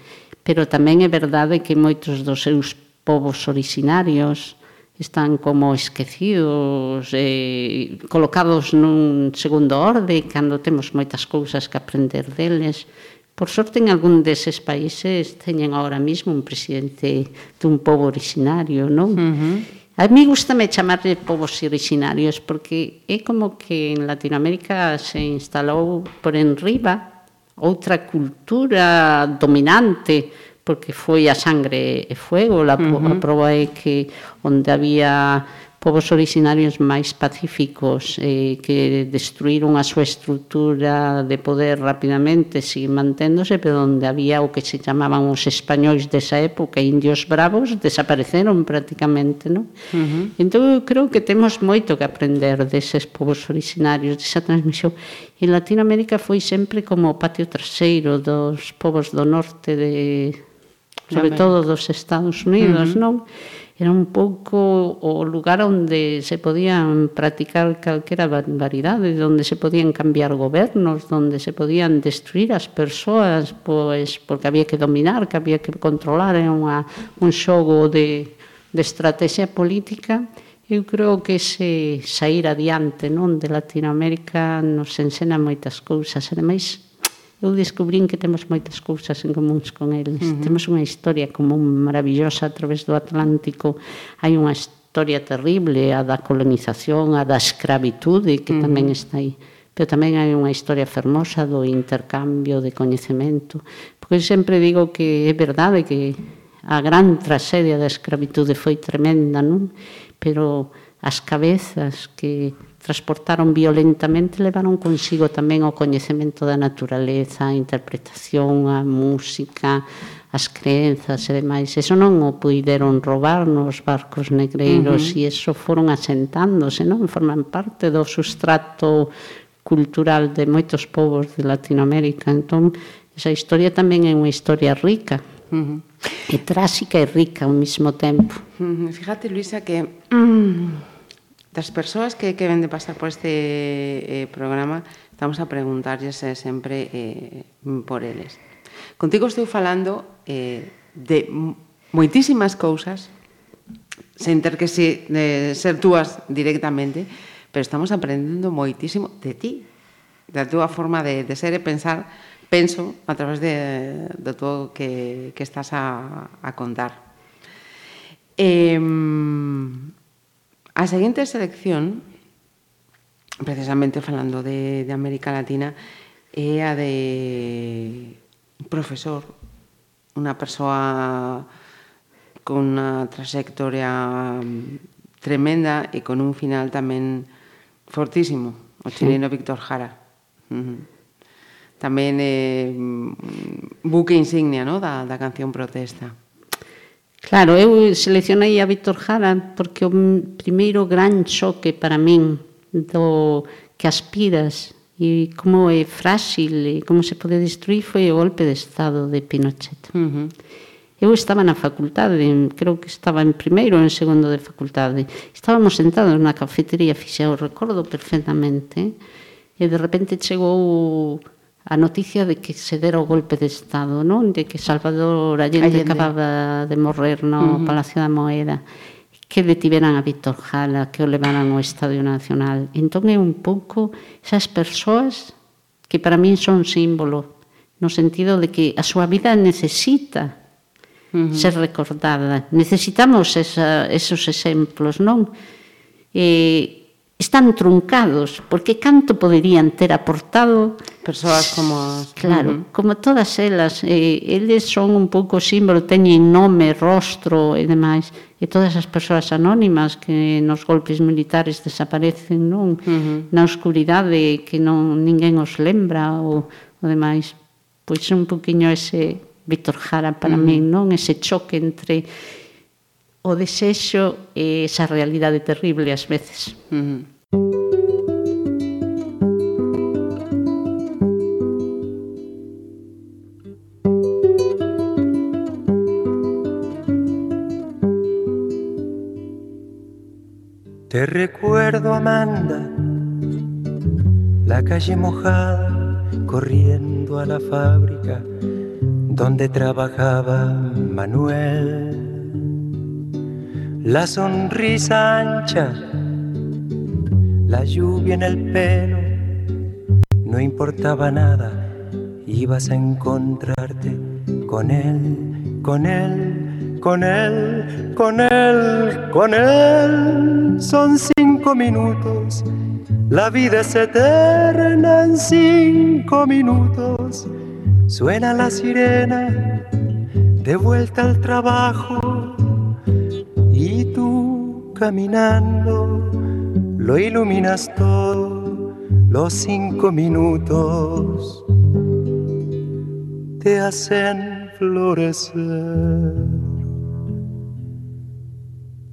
pero tamén é verdade que moitos dos seus povos orixinarios están como esquecidos e colocados nun segundo orde cando temos moitas cousas que aprender deles. Por sorte, en algún deses países teñen ahora mesmo un presidente dun povo originario, non? Uh -huh. A mí gustame chamarle povos originarios porque é como que en Latinoamérica se instalou por enriba outra cultura dominante porque foi a sangre e fuego, a, uh -huh. a prova é que onde había povos orixinarios máis pacíficos eh, que destruíron a súa estrutura de poder rapidamente, sigue manténdose, pero onde había o que se chamaban os españois desa época, indios bravos, desapareceron prácticamente. Non? Uh -huh. Entón, eu creo que temos moito que aprender deses povos orixinarios, desa transmisión. E Latinoamérica foi sempre como o patio traseiro dos povos do norte de sobre todo dos Estados Unidos, uh -huh. non? era un pouco o lugar onde se podían practicar calquera barbaridade, onde se podían cambiar gobernos, onde se podían destruir as persoas, pois porque había que dominar, que había que controlar, era unha, un xogo de, de estrategia política. Eu creo que se sair adiante non de Latinoamérica nos ensena moitas cousas, ademais eu descubrín que temos moitas cousas en comuns con eles. Uh -huh. Temos unha historia común maravillosa a través do Atlántico. Hai unha historia terrible, a da colonización, a da escravitude, que uh -huh. tamén está aí. Pero tamén hai unha historia fermosa do intercambio de coñecemento. Porque eu sempre digo que é verdade que a gran tragedia da escravitude foi tremenda, non? Pero as cabezas que transportaron violentamente levaron consigo tamén o coñecemento da naturaleza, a interpretación, a música, as crenzas e demais. Eso non o puideron roubar nos barcos negreiros uh -huh. e eso foron asentándose, non? Forman parte do sustrato cultural de moitos povos de Latinoamérica. Entón, esa historia tamén é unha historia rica. Uh -huh. E tráxica e rica ao mesmo tempo. Uh -huh. Fíjate, Luisa, que... Mm das persoas que, que ven de pasar por este eh, programa, estamos a preguntarlles eh, sempre eh, mm, por eles. Contigo estou falando eh, de moitísimas cousas, sen ter que se, eh, ser túas directamente, pero estamos aprendendo moitísimo de ti, da túa forma de, de ser e pensar, penso, a través de, do todo que, que estás a, a contar. Eh, A seguinte selección, precisamente falando de, de América Latina, é a de un profesor, unha persoa con unha trayectoria tremenda e con un final tamén fortísimo, o chileno sí. Víctor Jara. Uh -huh. Tamén eh, buque insignia no? da, da canción protesta. Claro, eu seleccionei a Víctor Jara porque o primeiro gran choque para min do que aspiras e como é frágil e como se pode destruir foi o golpe de estado de Pinochet. Uh -huh. Eu estaba na facultade, creo que estaba en primeiro ou en segundo de facultade. Estábamos sentados na cafetería, fixe o recordo perfectamente, e de repente chegou a noticia de que se dera o golpe de Estado, non? De que Salvador Allende, Allende. acababa de morrer no uh -huh. Palacio da Moeda que detiveran a Víctor Jala, que o levaran ao Estadio Nacional. Entón é un pouco esas persoas que para min son símbolo, no sentido de que a súa vida necesita uh -huh. ser recordada. Necesitamos esa, esos exemplos, non? E están truncados, porque canto poderían ter aportado persoas como as... Claro, uh -huh. como todas elas, eh, eles son un pouco símbolo, teñen nome, rostro e demais, e todas as persoas anónimas que nos golpes militares desaparecen, non? Uh -huh. Na oscuridade que non ninguén os lembra ou, ou demais. Pois un poquinho ese Víctor Jara para uh -huh. min, non? Ese choque entre o desexo e esa realidade terrible ás veces. Uh -huh. Te recuerdo, Amanda, la calle mojada, corriendo a la fábrica donde trabajaba Manuel la sonrisa ancha, la lluvia en el pelo, no importaba nada ibas a encontrarte con él, con él, con él, con él, con él. Son cinco minutos, la vida es eterna en cinco minutos. Suena la sirena, de vuelta al trabajo, caminando lo iluminas todo, los cinco minutos te hacen florecer.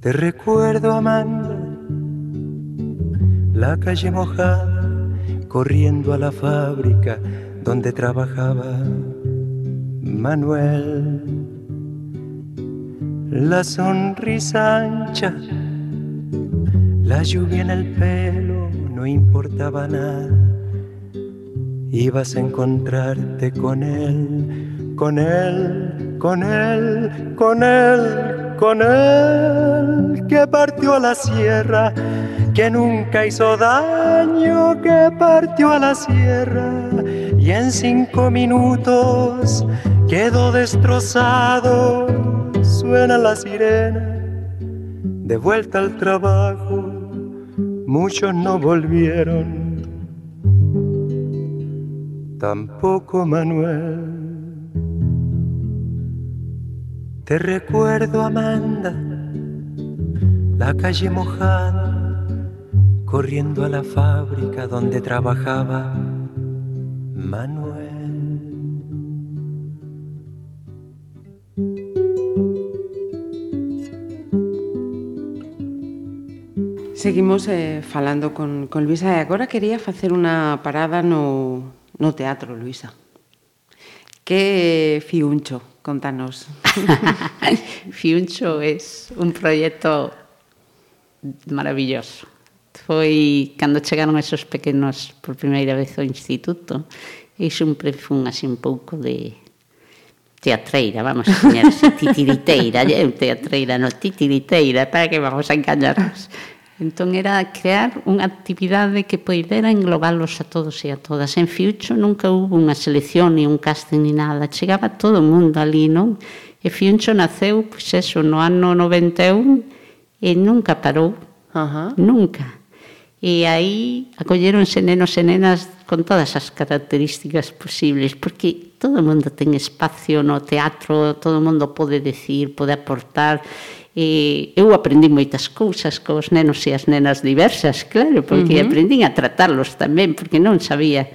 Te recuerdo, Amanda, la calle mojada, corriendo a la fábrica donde trabajaba Manuel. La sonrisa ancha, la lluvia en el pelo, no importaba nada. Ibas a encontrarte con él, con él, con él, con él, con él, que partió a la sierra, que nunca hizo daño, que partió a la sierra y en cinco minutos quedó destrozado. Suena la sirena, de vuelta al trabajo, muchos no volvieron, tampoco Manuel. Te recuerdo, Amanda, la calle mojada, corriendo a la fábrica donde trabajaba Manuel. Seguimos eh, falando con, con Luisa e agora quería facer unha parada no, no teatro, Luisa. Que fiuncho, contanos. [LAUGHS] fiuncho é un proxecto maravilloso. Foi cando chegaron esos pequenos por primeira vez ao instituto, e sempre fun así un pouco de teatreira, vamos a engañarse, [LAUGHS] titiriteira, teatreira, no titiriteira, para que vamos a engañarnos. Entón era crear unha actividade que poidera englobalos a todos e a todas. En Fiucho nunca hubo unha selección, ni un casting, ni nada. Chegaba todo o mundo ali, non? E Fiucho naceu, pois eso, no ano 91 e nunca parou. Ajá. Nunca. E aí acolleronse nenos e nenas con todas as características posibles, porque todo o mundo ten espacio no teatro, todo o mundo pode decir, pode aportar, E eu aprendi moitas cousas cos nenos e as nenas diversas, claro, porque uh -huh. aprendín a tratarlos tamén, porque non sabía.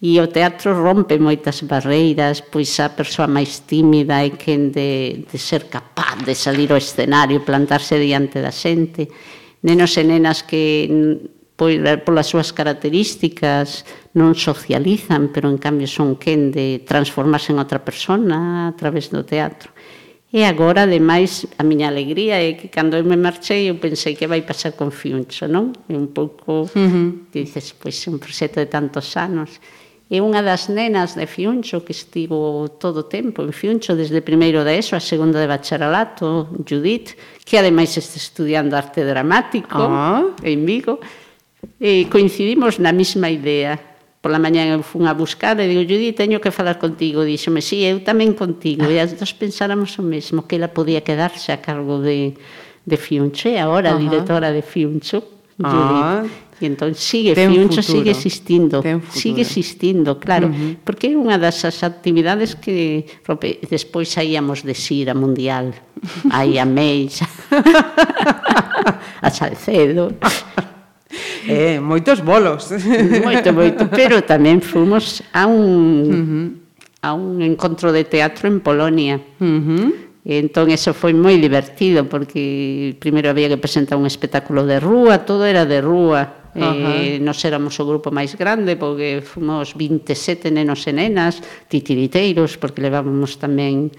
E o teatro rompe moitas barreiras, pois a persoa máis tímida é quen de, de ser capaz de salir ao escenario, plantarse diante da xente. Nenos e nenas que pois, polas súas características non socializan, pero en cambio son quen de transformarse en outra persona a través do teatro. E agora, ademais, a miña alegría é que cando eu me marchei, eu pensei que vai pasar con Fiuncho, non? E un pouco, uh -huh. que dices, pois, un proxecto de tantos anos. É unha das nenas de Fiuncho que estivo todo o tempo en Fiuncho, desde primeiro de ESO a segunda de bacharelato, Judith, que ademais está estudiando arte dramático oh. en Vigo, e coincidimos na mesma idea Pola mañá eu fun a buscar e digo, Judí, teño que falar contigo. Dixome, sí, eu tamén contigo. E as dos pensáramos o mesmo, que ela podía quedarse a cargo de, de Fiunche, agora uh -huh. directora de Fiuncho. Judí. Ah, E entón sigue, Ten Fiuncho futuro. sigue existindo, sigue existindo, claro, uh -huh. porque é unha das as actividades que rope, despois saíamos de Sira Mundial, aí a Meis, [LAUGHS] a Salcedo, Eh, moitos bolos. Moito, moito, pero tamén fomos a un uh -huh. a un encontro de teatro en Polonia. Uh -huh. E entón eso foi moi divertido porque primeiro había que presentar un espectáculo de rúa, todo era de rúa. Uh -huh. Eh, nos éramos o grupo máis grande porque fomos 27 nenos e nenas, titiriteiros, porque levábamos tamén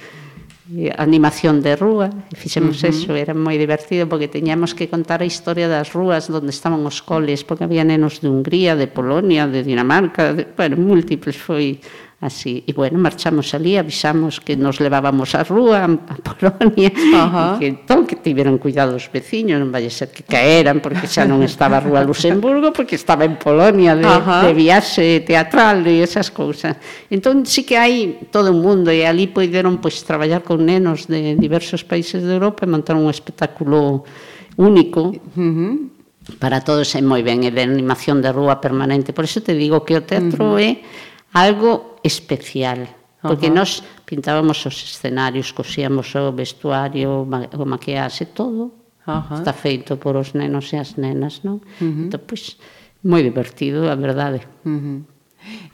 animación de rúa, e fixemos uh -huh. eso, era moi divertido porque teñamos que contar a historia das rúas onde estaban os coles, porque había nenos de Hungría, de Polonia, de Dinamarca, de, bueno, múltiples, foi así. E bueno, marchamos ali, avisamos que nos levábamos a rúa, a Polonia, uh que entón que tiveron cuidado os veciños, non vai ser que caeran, porque xa non estaba a rúa Luxemburgo, porque estaba en Polonia de, Ajá. de viaxe teatral e esas cousas. Entón, sí que hai todo o mundo, e ali poideron pois, traballar con nenos de diversos países de Europa e montar un espectáculo único, uh -huh. Para todos é moi ben, é de animación de rúa permanente. Por iso te digo que o teatro uh -huh. é algo especial, porque Ajá. nós pintábamos os escenarios, cosíamos o vestuario, o maquiaxe, todo. Ajá. Está feito por os nenos e as nenas, non? Uh -huh. Entón, pois, moi divertido, a verdade. Uh -huh.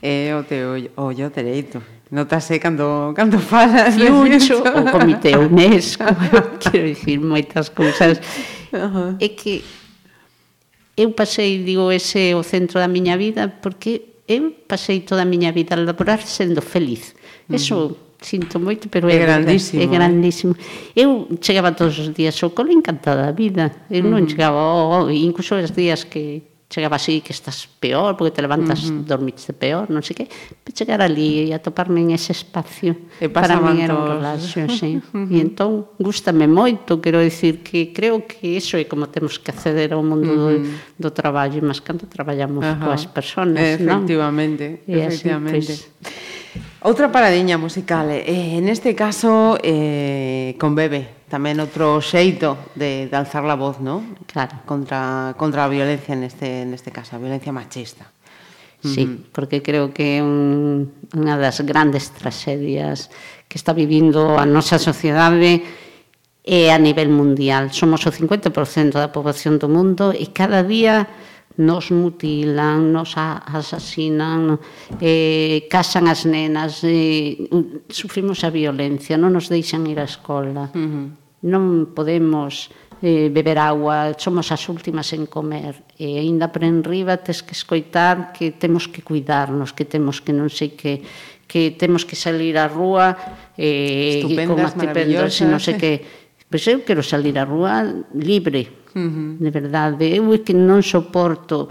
É o teu ollo dereito. Notase cando, cando falas de Lucho, o Comité [LAUGHS] UNESCO, [LAUGHS] quero dicir moitas cousas. Uh -huh. É que eu pasei, digo, ese o centro da miña vida porque eu pasei toda a miña vida laboral sendo feliz. Mm. Eso sinto moito, pero é, é grandísimo. É eh. grandísimo. Eu chegaba todos os días ao cole encantada da vida. Eu non chegaba, oh, oh, incluso os días que chegaba así que estás peor porque te levantas, uh -huh. dormiste peor, non sei que, chegar ali e atoparme en ese espacio e para mí era un relaxo, [LAUGHS] sí. Uh -huh. E entón gustame moito, quero dicir que creo que iso é como temos que acceder ao mundo uh -huh. do, do traballo, mas cando traballamos uh -huh. coas persoas, non? Efectivamente, e efectivamente. Así, pois, Outra paradiña musical, eh, en este caso eh, con Bebe, tamén outro xeito de, de alzar a voz, ¿no? Claro. Contra, contra a violencia neste, neste caso, a violencia machista. Sí, uh -huh. porque creo que é un, unha das grandes tragedias que está vivindo a nosa sociedade e a nivel mundial. Somos o 50% da poboación do mundo e cada día nos mutilan, nos asasinan, eh, casan as nenas, eh, sufrimos a violencia, non nos deixan ir á escola. Uh -huh non podemos eh, beber agua, somos as últimas en comer, e aínda por enriba tes que escoitar que temos que cuidarnos, que temos que non sei que que temos que salir á rúa eh, estupendas, con e non sei que. Pois eu quero salir á rúa libre, uh -huh. de verdade. Eu é que non soporto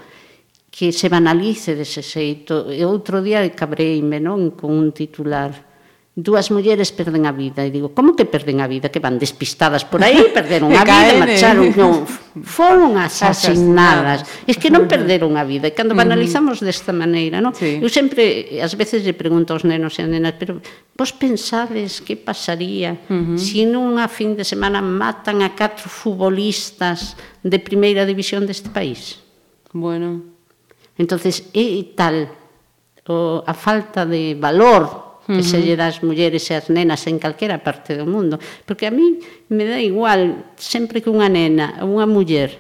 que se banalice dese xeito. E outro día cabreime non con un titular dúas mulleres perden a vida e digo, como que perden a vida? Que van despistadas por aí, [LAUGHS] perderon a vida, marcharon, non, [LAUGHS] foron asasinadas. Es que non perderon a vida. E cando banalizamos desta maneira, non? Sí. Eu sempre, ás veces, lle pregunto aos nenos e nenas, pero vos pensades que pasaría uh -huh. se si nunha fin de semana matan a catro futbolistas de primeira división deste país? Bueno. Entonces, é tal o, a falta de valor que se lle das mulleres e as nenas en calquera parte do mundo. Porque a mí me dá igual, sempre que unha nena, ou unha muller,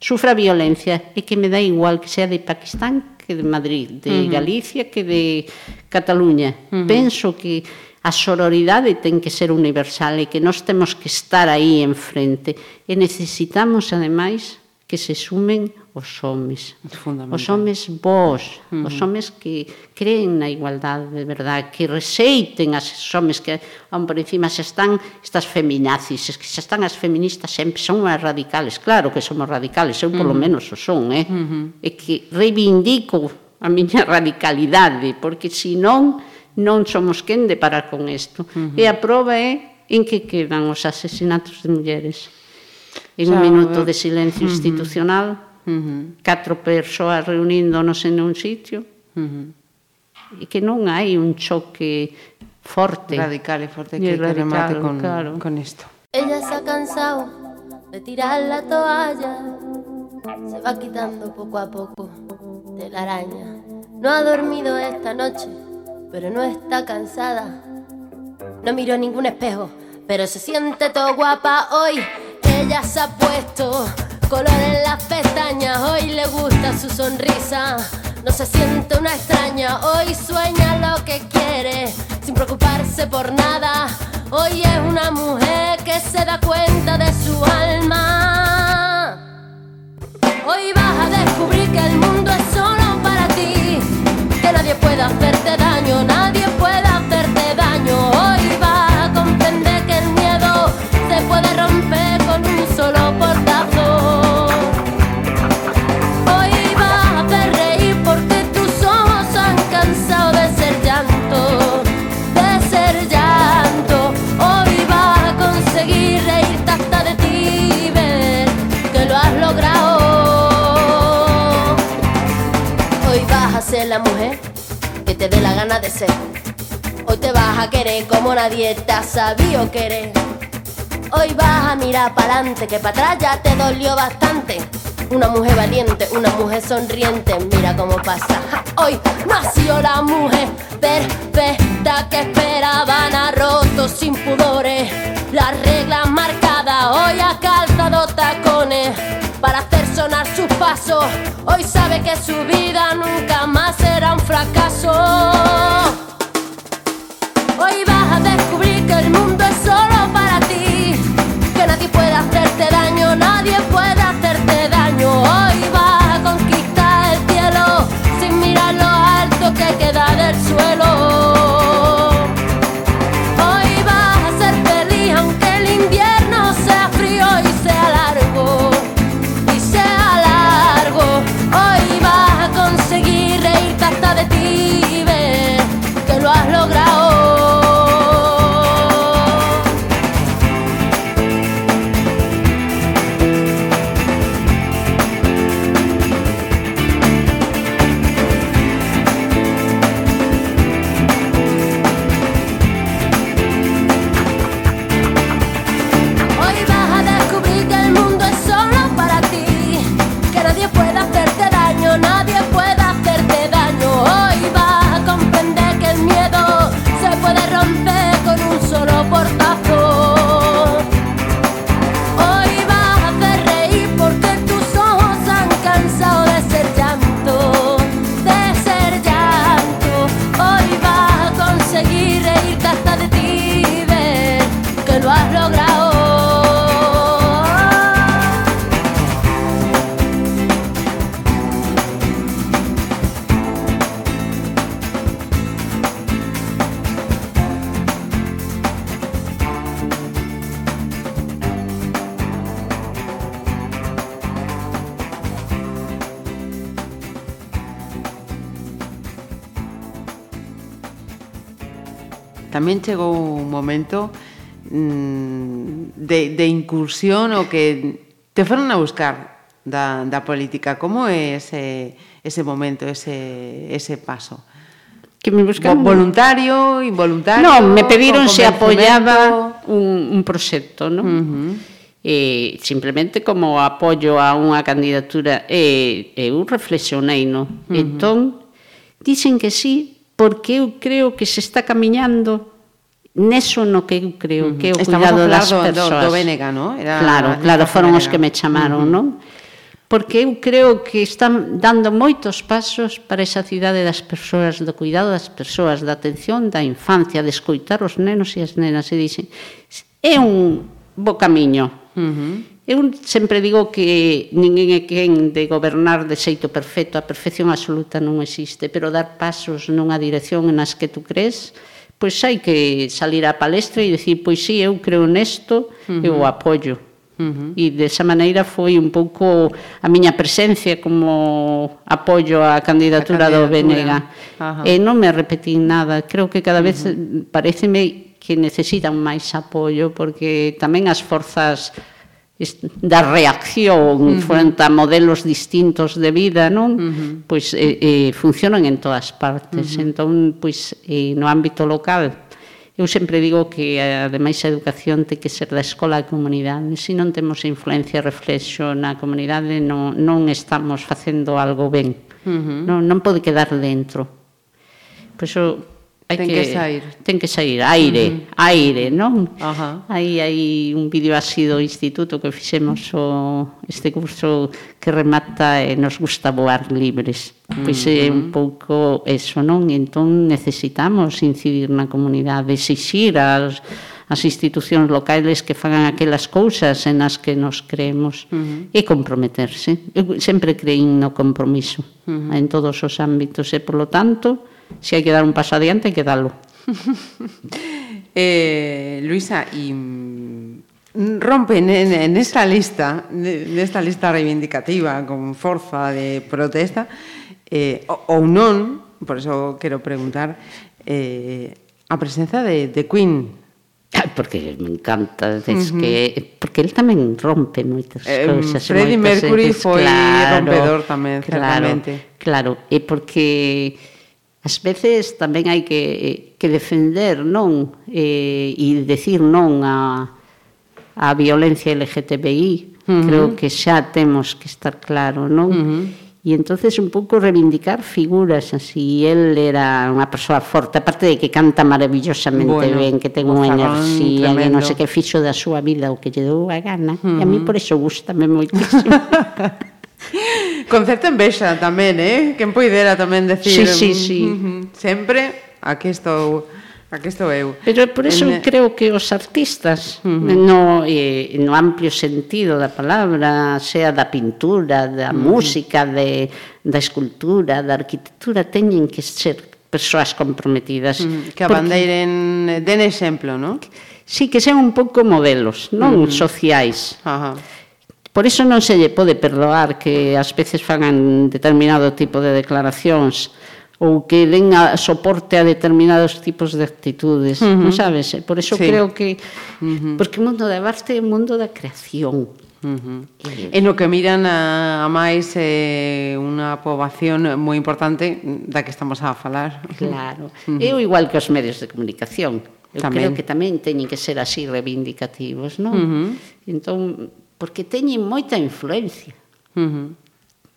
sufra violencia, e que me dá igual que sea de Pakistán que de Madrid, de uh -huh. Galicia que de Cataluña. Uh -huh. Penso que a sororidade ten que ser universal e que nós temos que estar aí enfrente. E necesitamos, ademais, que se sumen os homes. Os homes vós, uh -huh. os homes que creen na igualdade de verdade, que rexeiten as homes que, por encima, xa están estas feminazis, que xa están as feministas sempre, son as radicales, claro que somos radicales, eu polo uh -huh. menos o son, eh? Uh -huh. e que reivindico a miña [LAUGHS] radicalidade, porque senón non somos quen de parar con isto. Uh -huh. E a prova é en que quedan os asesinatos de mulleres. En o un minuto de silencio uh -huh. institucional, catro persoas reuníndonos en un sitio uh -huh. e que non hai un choque forte. radical e forte que, que remate con, claro. con isto. Ella se ha cansado de tirar la toalla, se va quitando poco a poco de la araña. No ha dormido esta noche, pero no está cansada. No miró ningún espejo, pero se siente todo guapa hoy. Ella se ha puesto color en las pestañas, hoy le gusta su sonrisa. No se siente una extraña, hoy sueña lo que quiere, sin preocuparse por nada. Hoy es una mujer que se da cuenta de su alma. Hoy vas a descubrir que el mundo es solo para ti, que nadie puede hacerte daño, nadie puede mujer que te dé la gana de ser. Hoy te vas a querer como nadie te ha sabido querer. Hoy vas a mirar para adelante, que para atrás ya te dolió bastante. Una mujer valiente, una mujer sonriente, mira cómo pasa. Hoy nació la mujer perfecta que esperaban a rotos sin pudores. Las reglas marcadas, hoy ha calzado tacones para hacer sonar sus pasos. Hoy sabe que su vida nunca más será un fracaso. Hoy vas a descubrir que el mundo es solo para ti, que nadie puede hacerte daño, nadie puede tamén chegou un momento mm, de, de incursión o que te foron a buscar da, da política. Como é ese, eh, ese momento, ese, ese paso? Que me buscaron... Voluntario, involuntario... No, me pediron se apoyaba un, un proxecto, non? Uh -huh eh, simplemente como apoio a unha candidatura eh, eh eu reflexionei no uh -huh. entón dicen que sí porque eu creo que se está camiñando neso no que eu creo uh -huh. que é o Estamos cuidado das do, persoas. Do, do Bénega, no? Era, claro, claro, foron Bénega. os que me chamaron, uh -huh. non? Porque eu creo que están dando moitos pasos para esa cidade das persoas, do cuidado das persoas, da atención da infancia, de escoitar os nenos e as nenas e dixen, é un bo camiño. Uh -huh. Eu sempre digo que ninguén é quen de gobernar de xeito perfecto, a perfección absoluta non existe, pero dar pasos nunha dirección nas que tú crees, pois hai que salir á palestra e dicir, pois sí, eu creo nesto, uh -huh. eu apoio. Uh -huh. E desa maneira foi un pouco a miña presencia como apoio á candidatura, a candidatura. do BNG. Ajá. E non me repetín nada, creo que cada vez uh -huh. pareceme que necesitan máis apoio porque tamén as forzas da reacción uh -huh. frente a modelos distintos de vida, non? Uh -huh. Pois eh, eh, funcionan en todas partes. Uh -huh. Entón, pois eh, no ámbito local, eu sempre digo que ademais a educación ten que ser da escola e comunidade. Se non temos influencia e reflexo na comunidade, non, non estamos facendo algo ben. Uh -huh. non, non pode quedar dentro. Pois iso Hai ten que, que sair. Ten que sair, aire, uh -huh. aire, non? Ajá. Aí hai un vídeo así do instituto que fixemos o, este curso que remata e nos gusta voar libres. Pois uh -huh. é un mm-hmm. pouco eso, non? Entón necesitamos incidir na comunidade, exixir as, as institucións locais que fagan aquelas cousas en as que nos creemos uh -huh. e comprometerse. Eu sempre creín no compromiso uh -huh. en todos os ámbitos e, polo tanto, se hai que dar un paso adiante, hai que darlo. [LAUGHS] eh, Luisa, e mm, rompen en, en esta lista, nesta lista reivindicativa con forza de protesta, eh, ou non, por eso quero preguntar, eh, a presenza de, de Queen porque me encanta, es uh -huh. que porque él tamén rompe moitas eh, cousas. Mm, Freddie Mercury foi claro, rompedor tamén, claro, certamente. Claro, e porque As veces tamén hai que, eh, que defender non eh, e decir non a, a violencia LGTBI. Uh -huh. Creo que xa temos que estar claro, non? Uh -huh. E entonces un pouco reivindicar figuras así. Él era unha persoa forte, aparte de que canta maravillosamente bueno, ben, que ten unha enerxía, que non sei que fixo da súa vida o que lle dou a gana. Uh -huh. E a mí por eso gustame moitísimo. [LAUGHS] Con certa envexa tamén, eh? Quen poidera tamén decir... Sí, sí, mm, sí. Uh -huh, sempre aquí estou... Aquí estou eu. Pero por eso en... Eh, creo que os artistas, uh -huh. no, eh, no amplio sentido da palabra, sea da pintura, da uh -huh. música, de, da escultura, da arquitectura, teñen que ser persoas comprometidas. Uh -huh. Que abandeiren, porque... den exemplo, non? Sí, que sean un pouco modelos, non uh -huh. sociais. Ajá. Uh -huh Por iso non se lle pode perdoar que ás veces fagan determinado tipo de declaracións ou que den a, soporte a determinados tipos de actitudes, uh -huh. non sabes? Por iso sí. creo que... Uh -huh. Porque o mundo da arte é o mundo da creación, Uh eh. -huh. E no que miran a, a máis eh, unha poboación moi importante da que estamos a falar. Claro. [LAUGHS] Uh -huh. Eu igual que os medios de comunicación. Eu tamén. creo que tamén teñen que ser así reivindicativos, non? Uh -huh. Entón, porque teñen moita influencia. Uh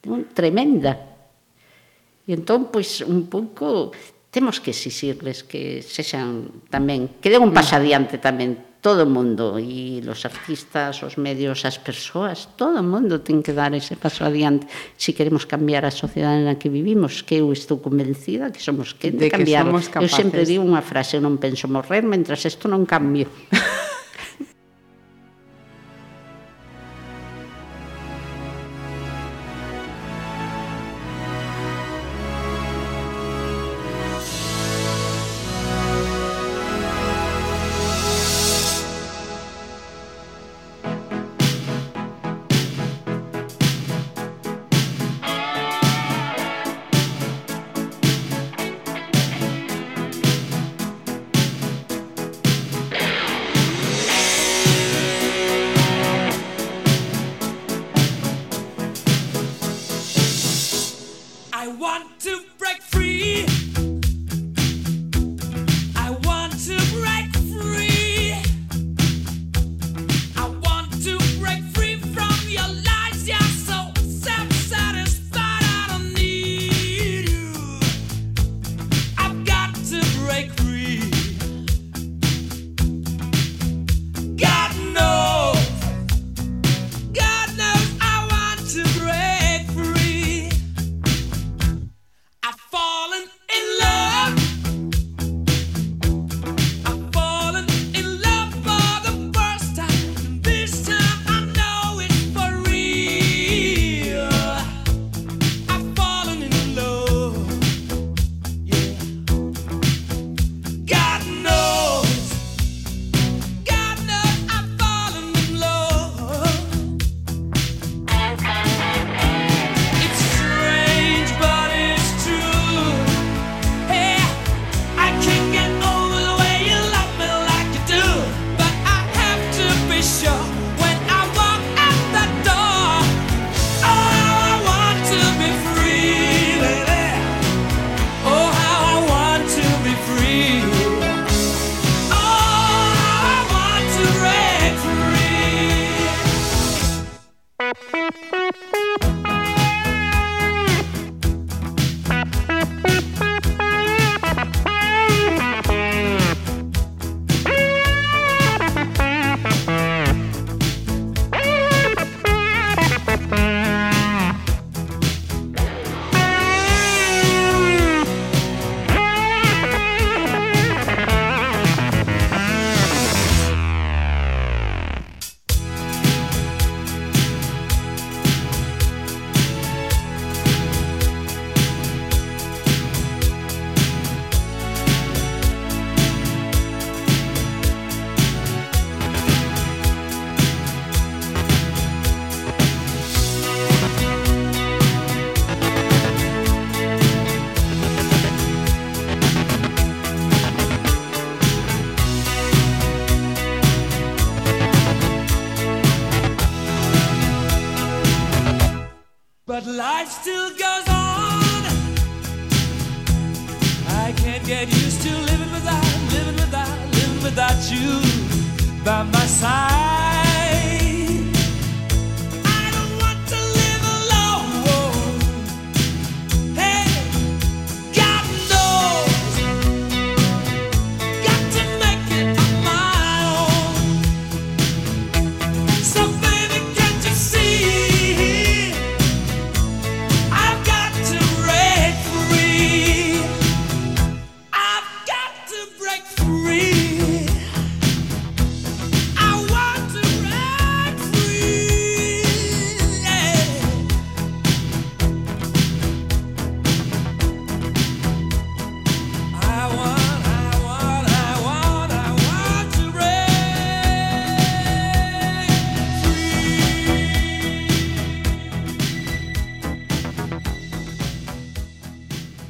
-huh. Tremenda. E entón, pois, un pouco temos que exixirles que sexan tamén, que den un paso mm. adiante tamén todo o mundo e os artistas, os medios, as persoas, todo o mundo ten que dar ese paso adiante se si queremos cambiar a sociedade na que vivimos, que eu estou convencida que somos que de, de cambiar. Que somos capaces. eu sempre digo unha frase, eu non penso morrer mentras isto non cambie [LAUGHS]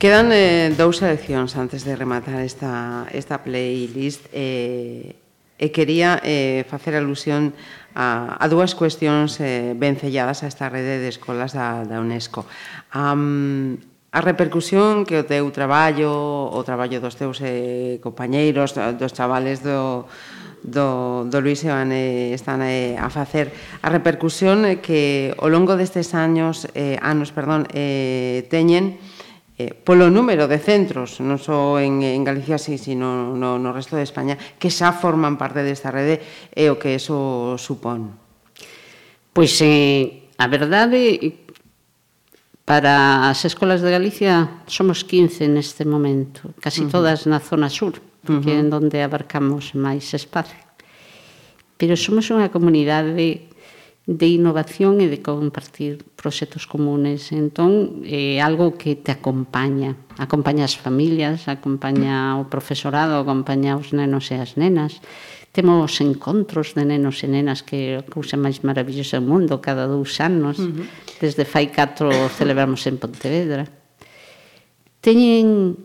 Quedan eh, dous edicións antes de rematar esta, esta playlist eh, e quería eh, facer alusión a, a dúas cuestións eh, ben selladas a esta rede de escolas da, da UNESCO. Um, a repercusión que o teu traballo, o traballo dos teus eh, compañeiros, dos chavales do, do, do Luis e van eh, están eh, a facer a repercusión eh, que ao longo destes años eh, anos, perdón, eh, teñen eh, eh, polo número de centros, non só en, en Galicia, sí, sino no, no resto de España, que xa forman parte desta rede e o que eso supón? Pois, eh, a verdade, para as escolas de Galicia somos 15 neste momento, casi uh -huh. todas na zona sur, porque uh -huh. é onde abarcamos máis espacio. Pero somos unha comunidade de innovación e de compartir proxectos comunes. Entón, é algo que te acompaña. Acompaña as familias, acompaña o profesorado, acompaña os nenos e as nenas. Temos encontros de nenos e nenas que é a cousa máis maravillosa do mundo cada dous anos. Uh -huh. Desde fai 4 celebramos en Pontevedra. Teñen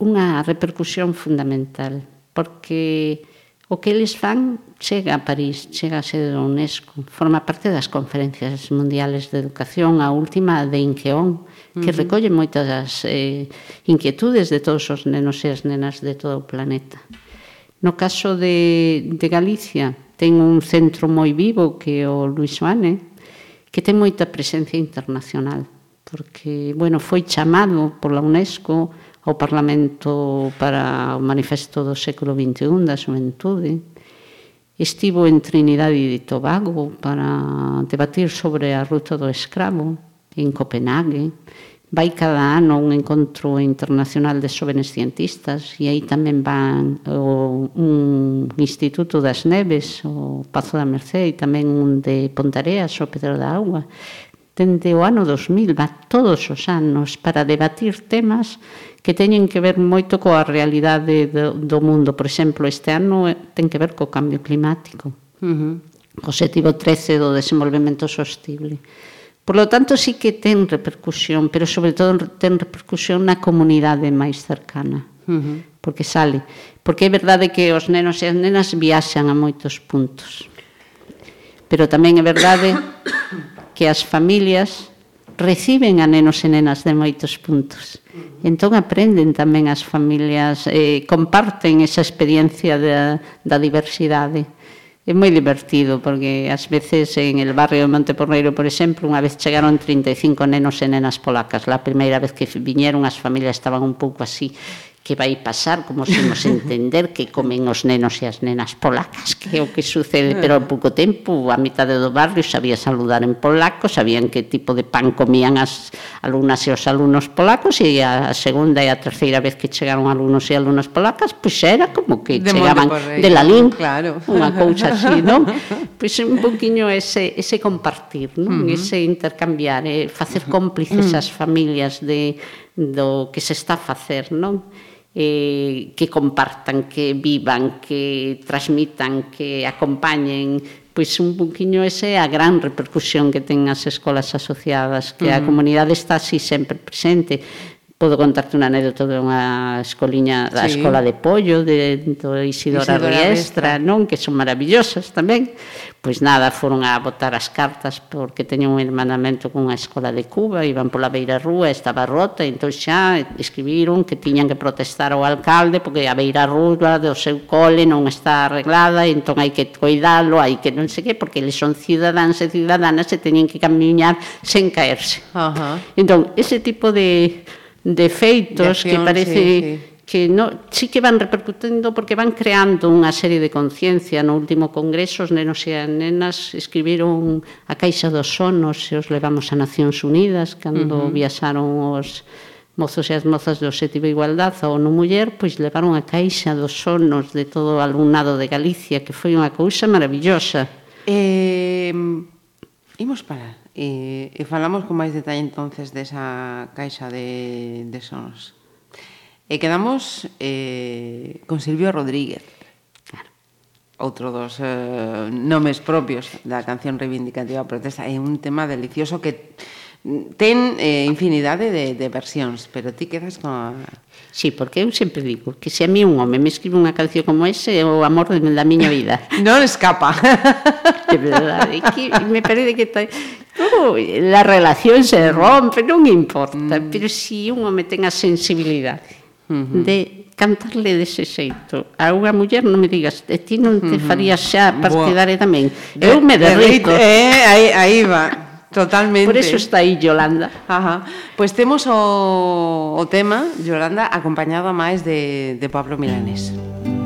unha repercusión fundamental porque O que eles fan chega a París, chega a ser da UNESCO, forma parte das conferencias mundiales de educación, a última de Inqueón, que uh -huh. recolle moitas das eh, inquietudes de todos os nenos e as nenas de todo o planeta. No caso de, de Galicia, ten un centro moi vivo que é o Luis Oane, que ten moita presencia internacional, porque, bueno, foi chamado pola UNESCO ao Parlamento para o Manifesto do século XXI da Xuventude. Estivo en Trinidade e Tobago para debatir sobre a ruta do escravo en Copenhague. Vai cada ano un encontro internacional de xovenes cientistas e aí tamén van o, un Instituto das Neves, o Pazo da Merced e tamén un de Pontareas, o Pedro da Agua dende o ano 2000 va todos os anos para debatir temas que teñen que ver moito coa realidade do, do mundo. Por exemplo, este ano eh, ten que ver co cambio climático, uh -huh. co objetivo 13 do desenvolvemento sostible. Por lo tanto, sí que ten repercusión, pero sobre todo ten repercusión na comunidade máis cercana, uh -huh. porque sale. Porque é verdade que os nenos e as nenas viaxan a moitos puntos. Pero tamén é verdade que as familias reciben a nenos e nenas de moitos puntos. Entón aprenden tamén as familias, eh, comparten esa experiencia da, da diversidade. É moi divertido, porque ás veces en el barrio de Monteporreiro, por exemplo, unha vez chegaron 35 nenos e nenas polacas. La primeira vez que viñeron as familias estaban un pouco así que vai pasar, como se nos [LAUGHS] entender que comen os nenos e as nenas polacas, que é o que sucede, [LAUGHS] pero ao pouco tempo a mitad do barrio sabía saludar en polaco, sabían que tipo de pan comían as alumnas e os alumnos polacos e a segunda e a terceira vez que chegaron alumnos e alumnas polacas, pois era como que de chegaban de Lalín, claro. unha cousa así, non? [LAUGHS] Pois un poquinho ese, ese compartir, non? Uh -huh. Ese intercambiar, eh, facer cómplices uh -huh. as familias de do que se está a facer, non? eh, que compartan, que vivan, que transmitan, que acompañen, pois un poquinho ese é a gran repercusión que ten as escolas asociadas, que uh -huh. a comunidade está así sempre presente Podo contarte unha anécdota unha escoliña da sí. Escola de Pollo de, de Isidora, Isidora Riestra, non? Que son maravillosas tamén. Pois nada, foron a botar as cartas porque teñen un hermanamento cunha escola de Cuba, iban pola beira rúa, estaba rota, entón xa escribiron que tiñan que protestar ao alcalde porque a beira rúa do seu cole non está arreglada, entón hai que coidalo, hai que non sei que, porque eles son cidadáns e ciudadanas e teñen que camiñar sen caerse. Uh -huh. Entón, ese tipo de de feitos de que parece sí, sí que no, sí que van repercutindo porque van creando unha serie de conciencia. No último congreso os nenos e as nenas escribiron a Caixa dos Sonos e os levamos a Nacións Unidas cando uh -huh. viaxaron os mozos e as mozas do Objetivo Igualdad ou no Muller, pois levaron a Caixa dos Sonos de todo o alumnado de Galicia, que foi unha cousa maravillosa. Eh, imos parar. E, e falamos con máis detalle entonces desa caixa de, de sons. E quedamos eh, con Silvio Rodríguez. Claro. Outro dos eh, nomes propios da canción reivindicativa protesta. É un tema delicioso que ten eh, infinidade de, de versións, pero ti quedas con a... Sí, porque eu sempre digo que se a mí un home me escribe unha canción como ese, o amor da miña vida. non escapa. [LAUGHS] Que verdade, que me parece que, ta, la relación se rompe, non importa, mm. pero si un home ten a sensibilidade uh -huh. de cantarle dese xeito a unha muller non me digas de ti non te farías xa partidaria tamén de, eu me derrito de, eh, aí, aí va Totalmente. Por eso está aí Yolanda. Ajá. Pois temos o, o tema Yolanda acompañado máis de, de Pablo Milanés. Mm.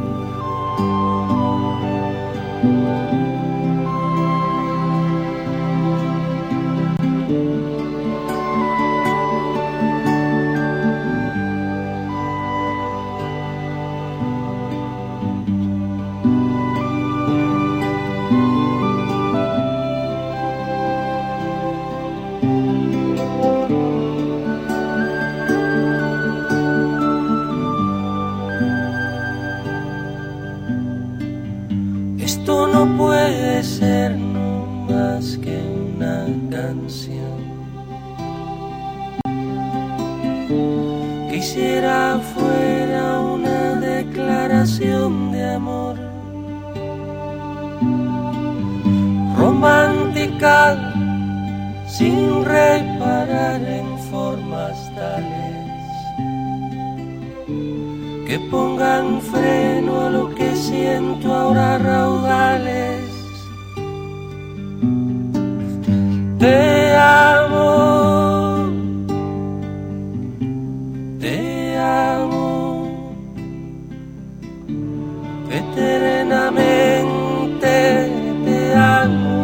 Eternamente te amo.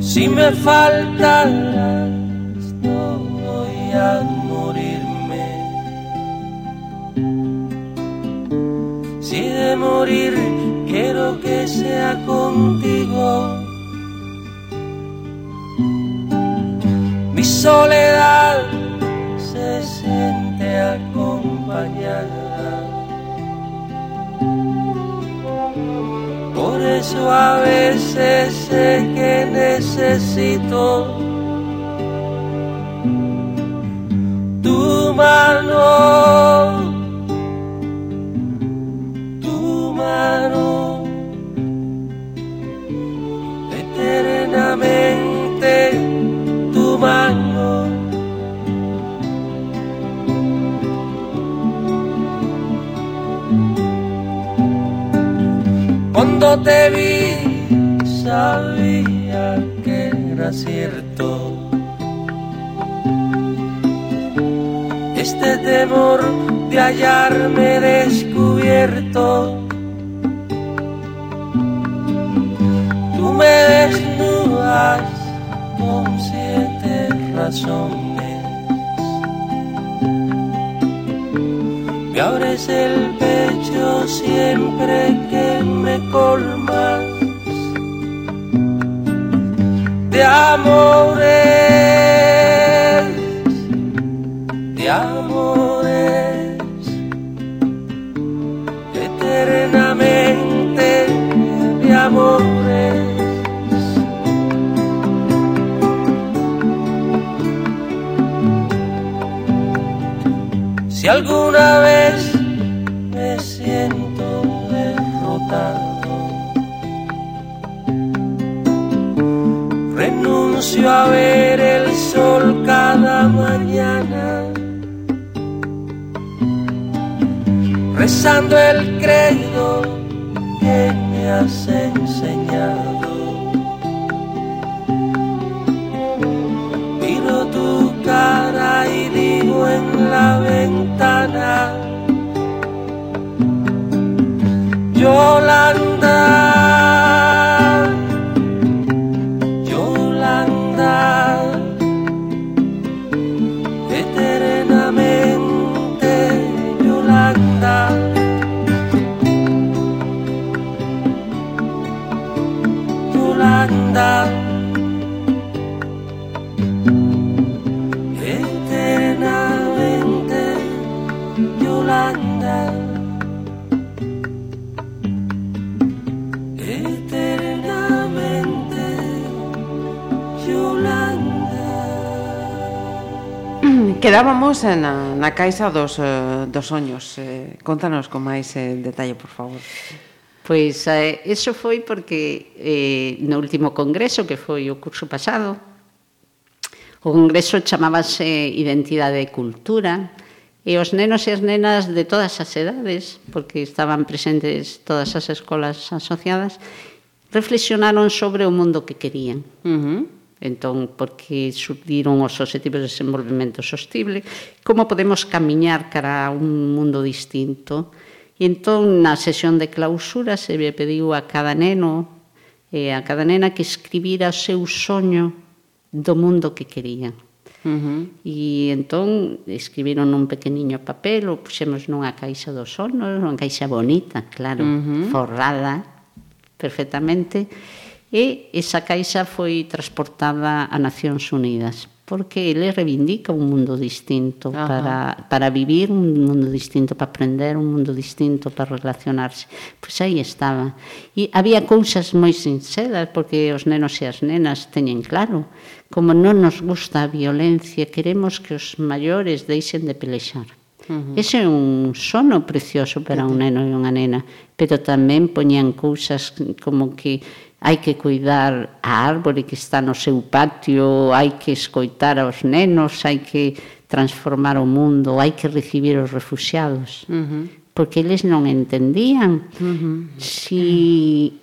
Si me faltaras, no voy a morirme. Si de morir quiero que sea contigo. Soledad se siente acompañada. Por eso a veces sé que necesito tu mano, te vi sabía que era cierto. Este temor de hallarme descubierto. Tú me desnudas con siete razones. Abres el pecho siempre que me colmas. De amores, de amores, Si alguna vez me siento derrotado, renuncio a ver el sol cada mañana, rezando el credo que me has enseñado. Ventana, Yolanda, Mm, quedábamos na, na caixa dos, eh, dos soños. Eh, contanos con máis eh, detalle, por favor. Pois eh, eso foi porque eh, no último congreso, que foi o curso pasado, o congreso chamábase Identidade e Cultura, e os nenos e as nenas de todas as edades, porque estaban presentes todas as escolas asociadas, reflexionaron sobre o mundo que querían. Uh -huh entón, porque surdiron os objetivos de desenvolvemento sostible, como podemos camiñar cara a un mundo distinto. E entón, na sesión de clausura, se me pediu a cada neno e a cada nena que escribira o seu soño do mundo que querían. Uh -huh. E entón escribiron un pequeniño papel, o puxemos nunha caixa do sono, unha caixa bonita, claro, uh -huh. forrada perfectamente, e esa caixa foi transportada a Nacións Unidas porque ele reivindica un mundo distinto Ajá. para, para vivir, un mundo distinto para aprender, un mundo distinto para relacionarse. Pois aí estaba. E había cousas moi sinceras, porque os nenos e as nenas teñen claro, como non nos gusta a violencia, queremos que os maiores deixen de pelexar. Uh -huh. Ese é un sono precioso para un neno e unha nena, pero tamén poñían cousas como que hai que cuidar a árbore que está no seu patio, hai que escoitar aos nenos, hai que transformar o mundo, hai que recibir os refugiados. Uh -huh. Porque eles non entendían uh -huh. si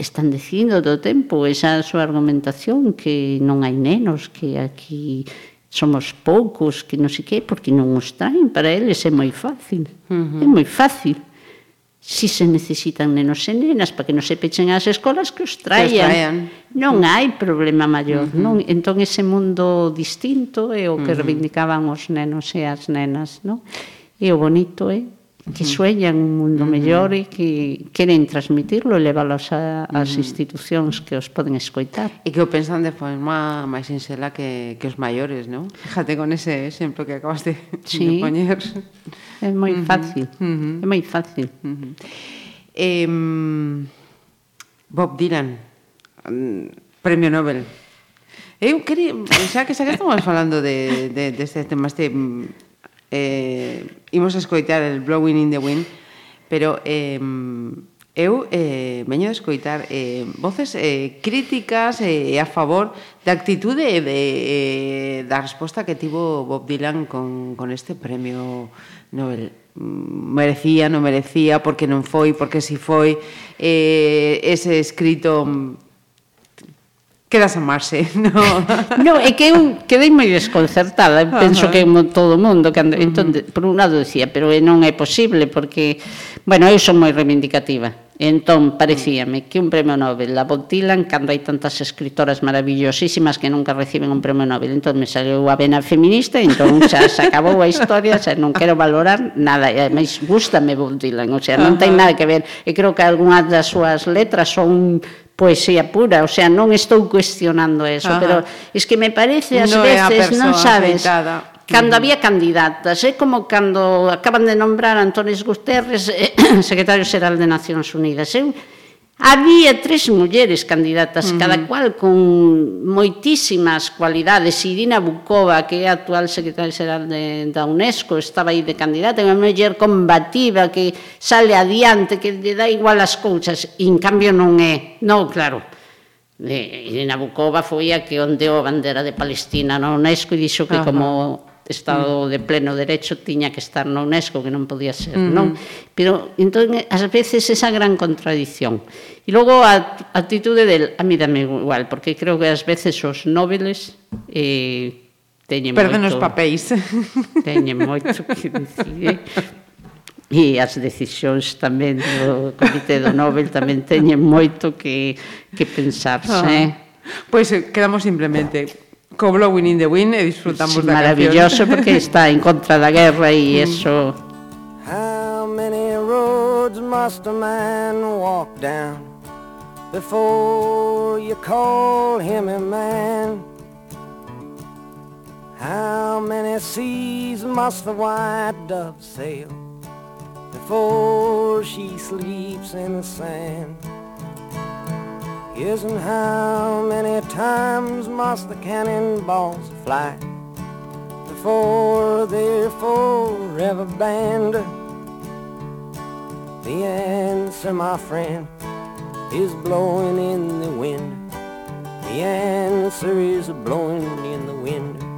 están dicindo do tempo esa súa argumentación que non hai nenos, que aquí somos poucos, que non sei que, porque non os traen, para eles é moi fácil. Uh -huh. É moi fácil si se necesitan nenos e nenas para que non se pechen as escolas que os traian. Que os traian. Non hai problema maior. Uh -huh. non? Entón ese mundo distinto é o que uh -huh. reivindicaban os nenos e as nenas. Non? E o bonito é eh? que sueñan un mundo mellor e que queren transmitirlo e leválos a, as institucións que os poden escoitar. E que o pensan de forma máis sinxela que, que os maiores, non? Fíjate con ese exemplo que acabas de, sí. de poñer. É moi fácil, uh -huh. é moi fácil. Uh -huh. eh, Bob Dylan, Premio Nobel. Eu quería, xa que xa que estamos falando de, de, deste de tema este eh, imos a escoitar el Blowing in the Wind, pero eh, eu eh, veño a escoitar eh, voces eh, críticas eh, a favor da actitude e de, eh, da resposta que tivo Bob Dylan con, con este premio Nobel. Mm, merecía, non merecía, porque non foi, porque si foi eh, ese escrito mm, quedas a marxe, [LAUGHS] no? [LAUGHS] no, é que eu quedei moi desconcertada, penso uh que todo o mundo, cando, uh -huh. entón, por un lado decía, pero eh, non é posible, porque, bueno, eu son moi reivindicativa, entón mm. parecíame que un premio Nobel la botilan cando hai tantas escritoras maravillosísimas que nunca reciben un premio Nobel entón me saiu a vena feminista entón xa se acabou a historia xa non quero valorar nada. E ademais gustame Bob Dylan o sea, non ten nada que ver. E creo que algunhas das súas letras son poesía pura, o sea, non estou cuestionando eso, Ajá. pero es que me parece ás no veces, non sabes, afectada cando mm. había candidatas, é eh? como cando acaban de nombrar a Antónis Guterres eh, [COUGHS] secretario xeral de Nacións Unidas. Eu eh? Había tres mulleres candidatas, uh -huh. cada cual con moitísimas cualidades. Irina Bukova, que é a actual secretaria xeral de, da UNESCO, estaba aí de candidata, unha muller combativa que sale adiante, que lle dá igual as cousas, e en cambio non é. Non, claro, eh, Irina Bukova foi a que ondeou a bandera de Palestina na UNESCO e dixo que uh -huh. como Estado mm. de pleno derecho tiña que estar na UNESCO, que non podía ser, mm. non? Pero entón ás veces esa gran contradición. E logo a actitude del, a mí dame igual, porque creo que ás veces os nobeles eh teñen Perden moito, os papéis. [LAUGHS] Teñen moito que dicir. Eh? E as decisións tamén do Comité do Nobel tamén teñen moito que, que pensarse. Oh. Eh? Pois pues, quedamos simplemente co Blowing [LAUGHS] in the Wind e disfrutamos sí, da Maravilloso canción. porque está en contra da guerra e eso... How many roads must a man walk down Before you call him a man? How many seas must the white dove sail Before she sleeps in the sand And how many times must the cannonballs fly before they're forever banned? The answer, my friend, is blowing in the wind. The answer is blowing in the wind.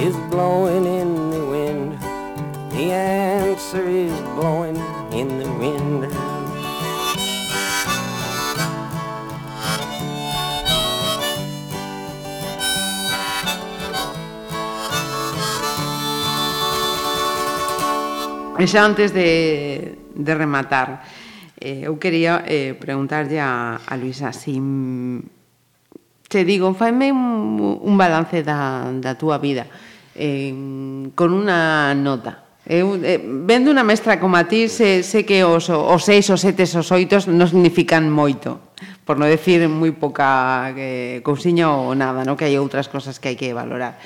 is blowing in the wind. The answer is blowing in the wind. E xa antes de, de rematar, eh, eu quería eh, preguntarlle a, a Luisa si, te digo, faime un, un balance da, da túa vida eh, con unha nota. Eu, eh, vendo unha mestra como a ti, se, se que os, os seis, os sete, os oitos non significan moito, por non decir moi poca eh, cousiña ou nada, no? que hai outras cosas que hai que valorar.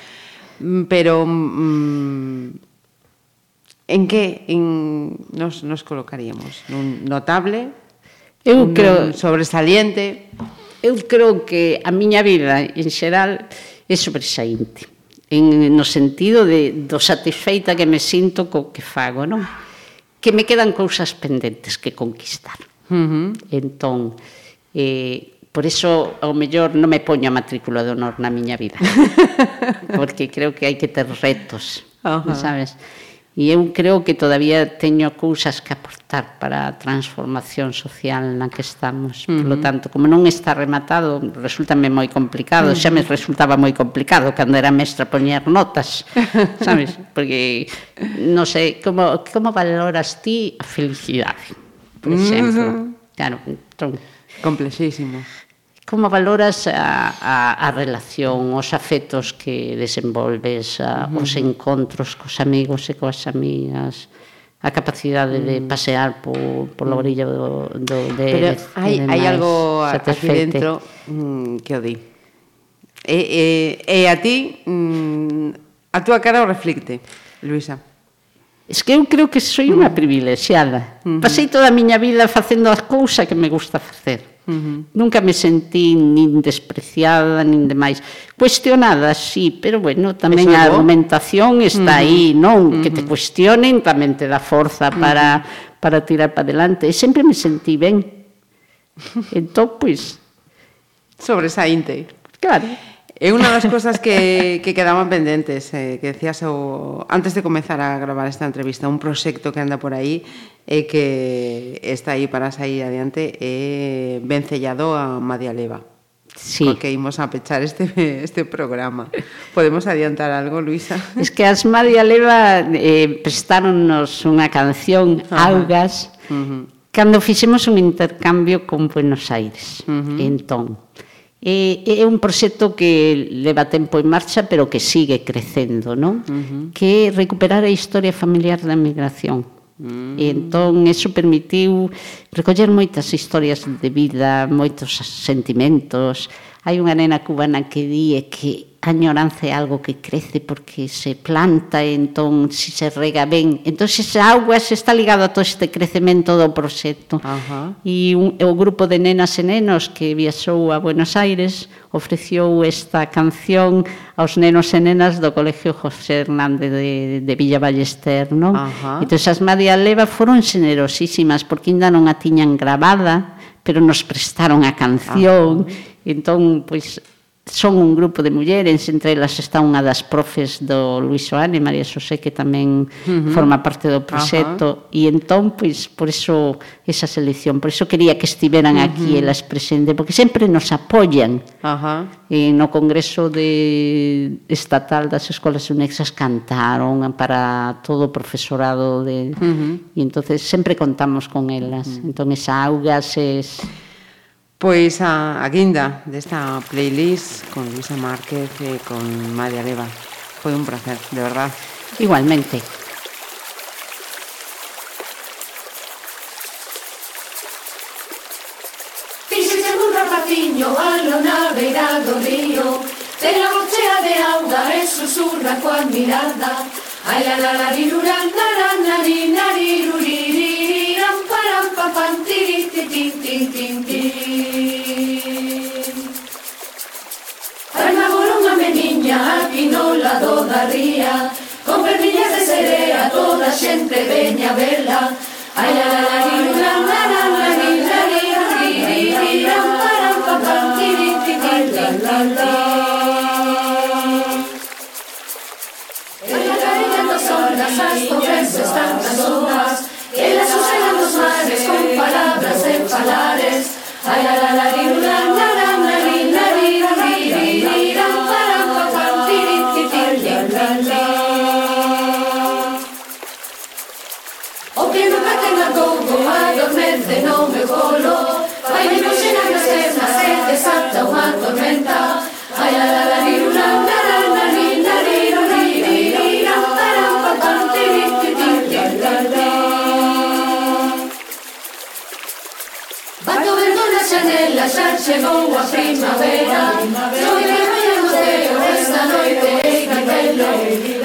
Mm, pero mm, en que en, nos, nos colocaríamos? Nun notable? Eu un creo... sobresaliente? Eu creo que a miña vida en xeral é sobresaínte en, no sentido de, do satisfeita que me sinto co que fago, non? Que me quedan cousas pendentes que conquistar. Uh -huh. Entón, eh, por eso, ao mellor, non me poño a matrícula de honor na miña vida. [LAUGHS] porque creo que hai que ter retos, uh -huh. sabes? E eu creo que todavía teño cousas que aportar para a transformación social na que estamos. Uh -huh. Polo tanto, como non está rematado, resultame moi complicado. Uh -huh. Xa me resultaba moi complicado cando era mestra poñer notas, [LAUGHS] sabes? Porque, non sei, como, como valoras ti a felicidade, por exemplo? Uh -huh. Claro, entón... Complexísimo. Como valoras a, a, a relación, os afectos que desenvolves, a, uh -huh. os encontros cos amigos e coas amigas, a capacidade de mm. pasear por, por la mm. orilla do, do de Pero hai, hai algo aquí dentro mm, que o di. E, e, e a ti, mm, a túa cara o reflicte, Luisa. Es que eu creo que soy unha mm. privilexiada. Uh -huh. Pasei toda a miña vida facendo as cousas que me gusta facer Uh -huh. Nunca me sentí nin despreciada, nin demais. Cuestionada, sí, pero bueno, tamén a argumentación está uh -huh. aí, non? Uh -huh. Que te cuestionen tamén te dá forza para, uh -huh. para tirar para adelante. E sempre me sentí ben. [LAUGHS] Entón, pois... Pues, Sobresaínte. Claro. É unha das cousas que, [LAUGHS] que quedaban pendentes, eh, que decías o, antes de comezar a gravar esta entrevista, un proxecto que anda por aí e que está aí para sair adiante é vencellado a Madia Leva. Sí. Porque imos a pechar este, [LAUGHS] este programa. Podemos adiantar algo, Luisa? [LAUGHS] Es que as Madia Leva eh, prestáronnos unha canción, Ajá. Augas, uh -huh. cando fixemos un intercambio con Buenos Aires, uh -huh. entón. É, é un proxecto que leva tempo en marcha, pero que sigue crecendo, non? Uh -huh. Que é recuperar a historia familiar da migración. Mm. E entón eso permitiu recoller moitas historias de vida, moitos sentimentos, Hai unha nena cubana que di que a añoranza é algo que crece porque se planta e entón se se rega ben. Entón esa agua se está ligado a todo este crecemento do proxecto. Ajá. E un, o grupo de nenas e nenos que viaxou a Buenos Aires ofreciou esta canción aos nenos e nenas do Colegio José Hernández de, de Villa Ballester. Non? Entón as María Leva foron generosísimas porque ainda non a tiñan gravada pero nos prestaron a canción, ah. entón, pois, son un grupo de mulleres, entre elas está unha das profes do Luis Oane, María Xosé, que tamén uh -huh. forma parte do proxecto, uh -huh. e entón, pois, por eso esa selección, por eso quería que estiveran uh -huh. aquí elas presentes, porque sempre nos apoian uh -huh. e no Congreso de Estatal das Escolas Unexas cantaron para todo o profesorado de... Uh -huh. e entonces sempre contamos con elas, uh -huh. entón esa augas es Pois a, a guinda desta playlist con Luisa Márquez e con María Leva. Foi un placer, de verdad. igualmente. Fíxese un rapaciño alo na beira do río Ten a bochea de auga e susurra coa mirada Ai la la la naran pam pam tiri ti tin tin tin tin. Hai unha meniña aquí no lado da ría, con perdiñas de serea toda a xente veña vela. Ai ai la una na na na ni na param pam pam tiri ti tin tin tin tin. Ella cariñando son las aspas salares, ay, la, la, la, nell'asciar chegou a primavera. Noi veremos de esta noite e cartello